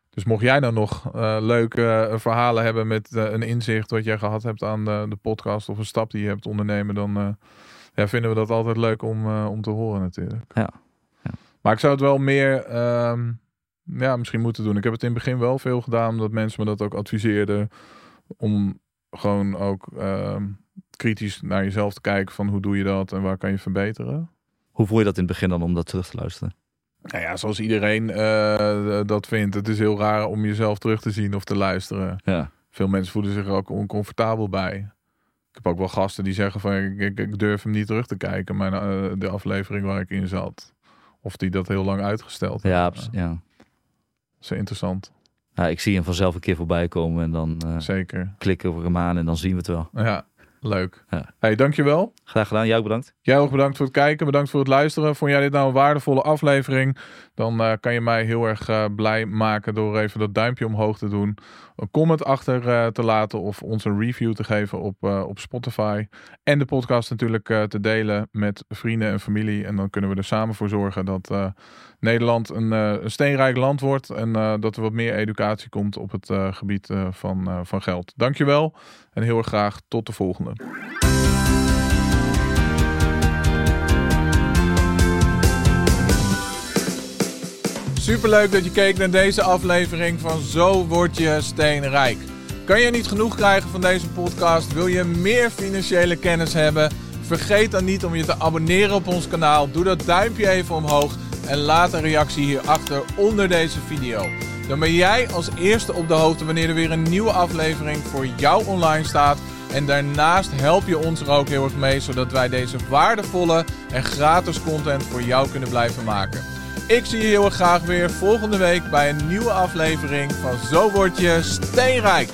A: Dus mocht jij nou nog eh, leuke verhalen hebben met een inzicht wat jij gehad hebt aan de, de podcast of een stap die je hebt ondernemen, dan ja, vinden we dat altijd leuk om, om te horen natuurlijk.
B: Ja. Ja.
A: Maar ik zou het wel meer ehm, ja, misschien moeten doen. Ik heb het in het begin wel veel gedaan, omdat mensen me dat ook adviseerden om gewoon ook ehm, kritisch naar jezelf te kijken van hoe doe je dat en waar kan je verbeteren.
B: Hoe voel je dat in het begin dan om dat terug te luisteren?
A: Nou ja, zoals iedereen eh, dat vindt. Het is heel raar om jezelf terug te zien of te luisteren.
B: Ja.
A: Veel mensen voelen zich er ook oncomfortabel bij. Ik heb ook wel gasten die zeggen van ik, ik, ik durf hem niet terug te kijken, mijn, eh, de aflevering waar ik in zat. Of die dat heel lang uitgesteld
B: Ja,
A: hebben.
B: ja.
A: Is interessant,
B: ja. Ik zie hem vanzelf een keer voorbij komen en dan eh,
A: zeker.
B: klikken we hem aan en dan zien we het wel.
A: Ja, Leuk.
B: Ja.
A: Hey, dankjewel.
B: Graag gedaan. Jou bedankt.
A: Jij ook bedankt voor het kijken, bedankt voor het luisteren. Vond jij dit nou een waardevolle aflevering? Dan eh, kan je mij heel erg eh, blij maken door even dat duimpje omhoog te doen. Een comment achter te laten of ons een review te geven op, op Spotify. En de podcast natuurlijk te delen met vrienden en familie. En dan kunnen we er samen voor zorgen dat Nederland een, eh, een steenrijk land wordt. En eh, dat er wat meer educatie komt op het eh, gebied van, van geld. Dankjewel en heel erg graag tot de volgende. Superleuk dat je keek naar deze aflevering van Zo word je steenrijk. Kan je niet genoeg krijgen van deze podcast? Wil je meer financiële kennis hebben? Vergeet dan niet om je te abonneren op ons kanaal. Doe dat duimpje even omhoog en laat een reactie hierachter onder deze video. Dan ben jij als eerste op de hoogte wanneer er weer een nieuwe aflevering voor jou online staat. En daarnaast help je ons er ook heel erg mee, zodat wij deze waardevolle en gratis content voor jou kunnen blijven maken. Ik zie je heel erg graag weer volgende week bij een nieuwe aflevering van Zo word je steenrijk.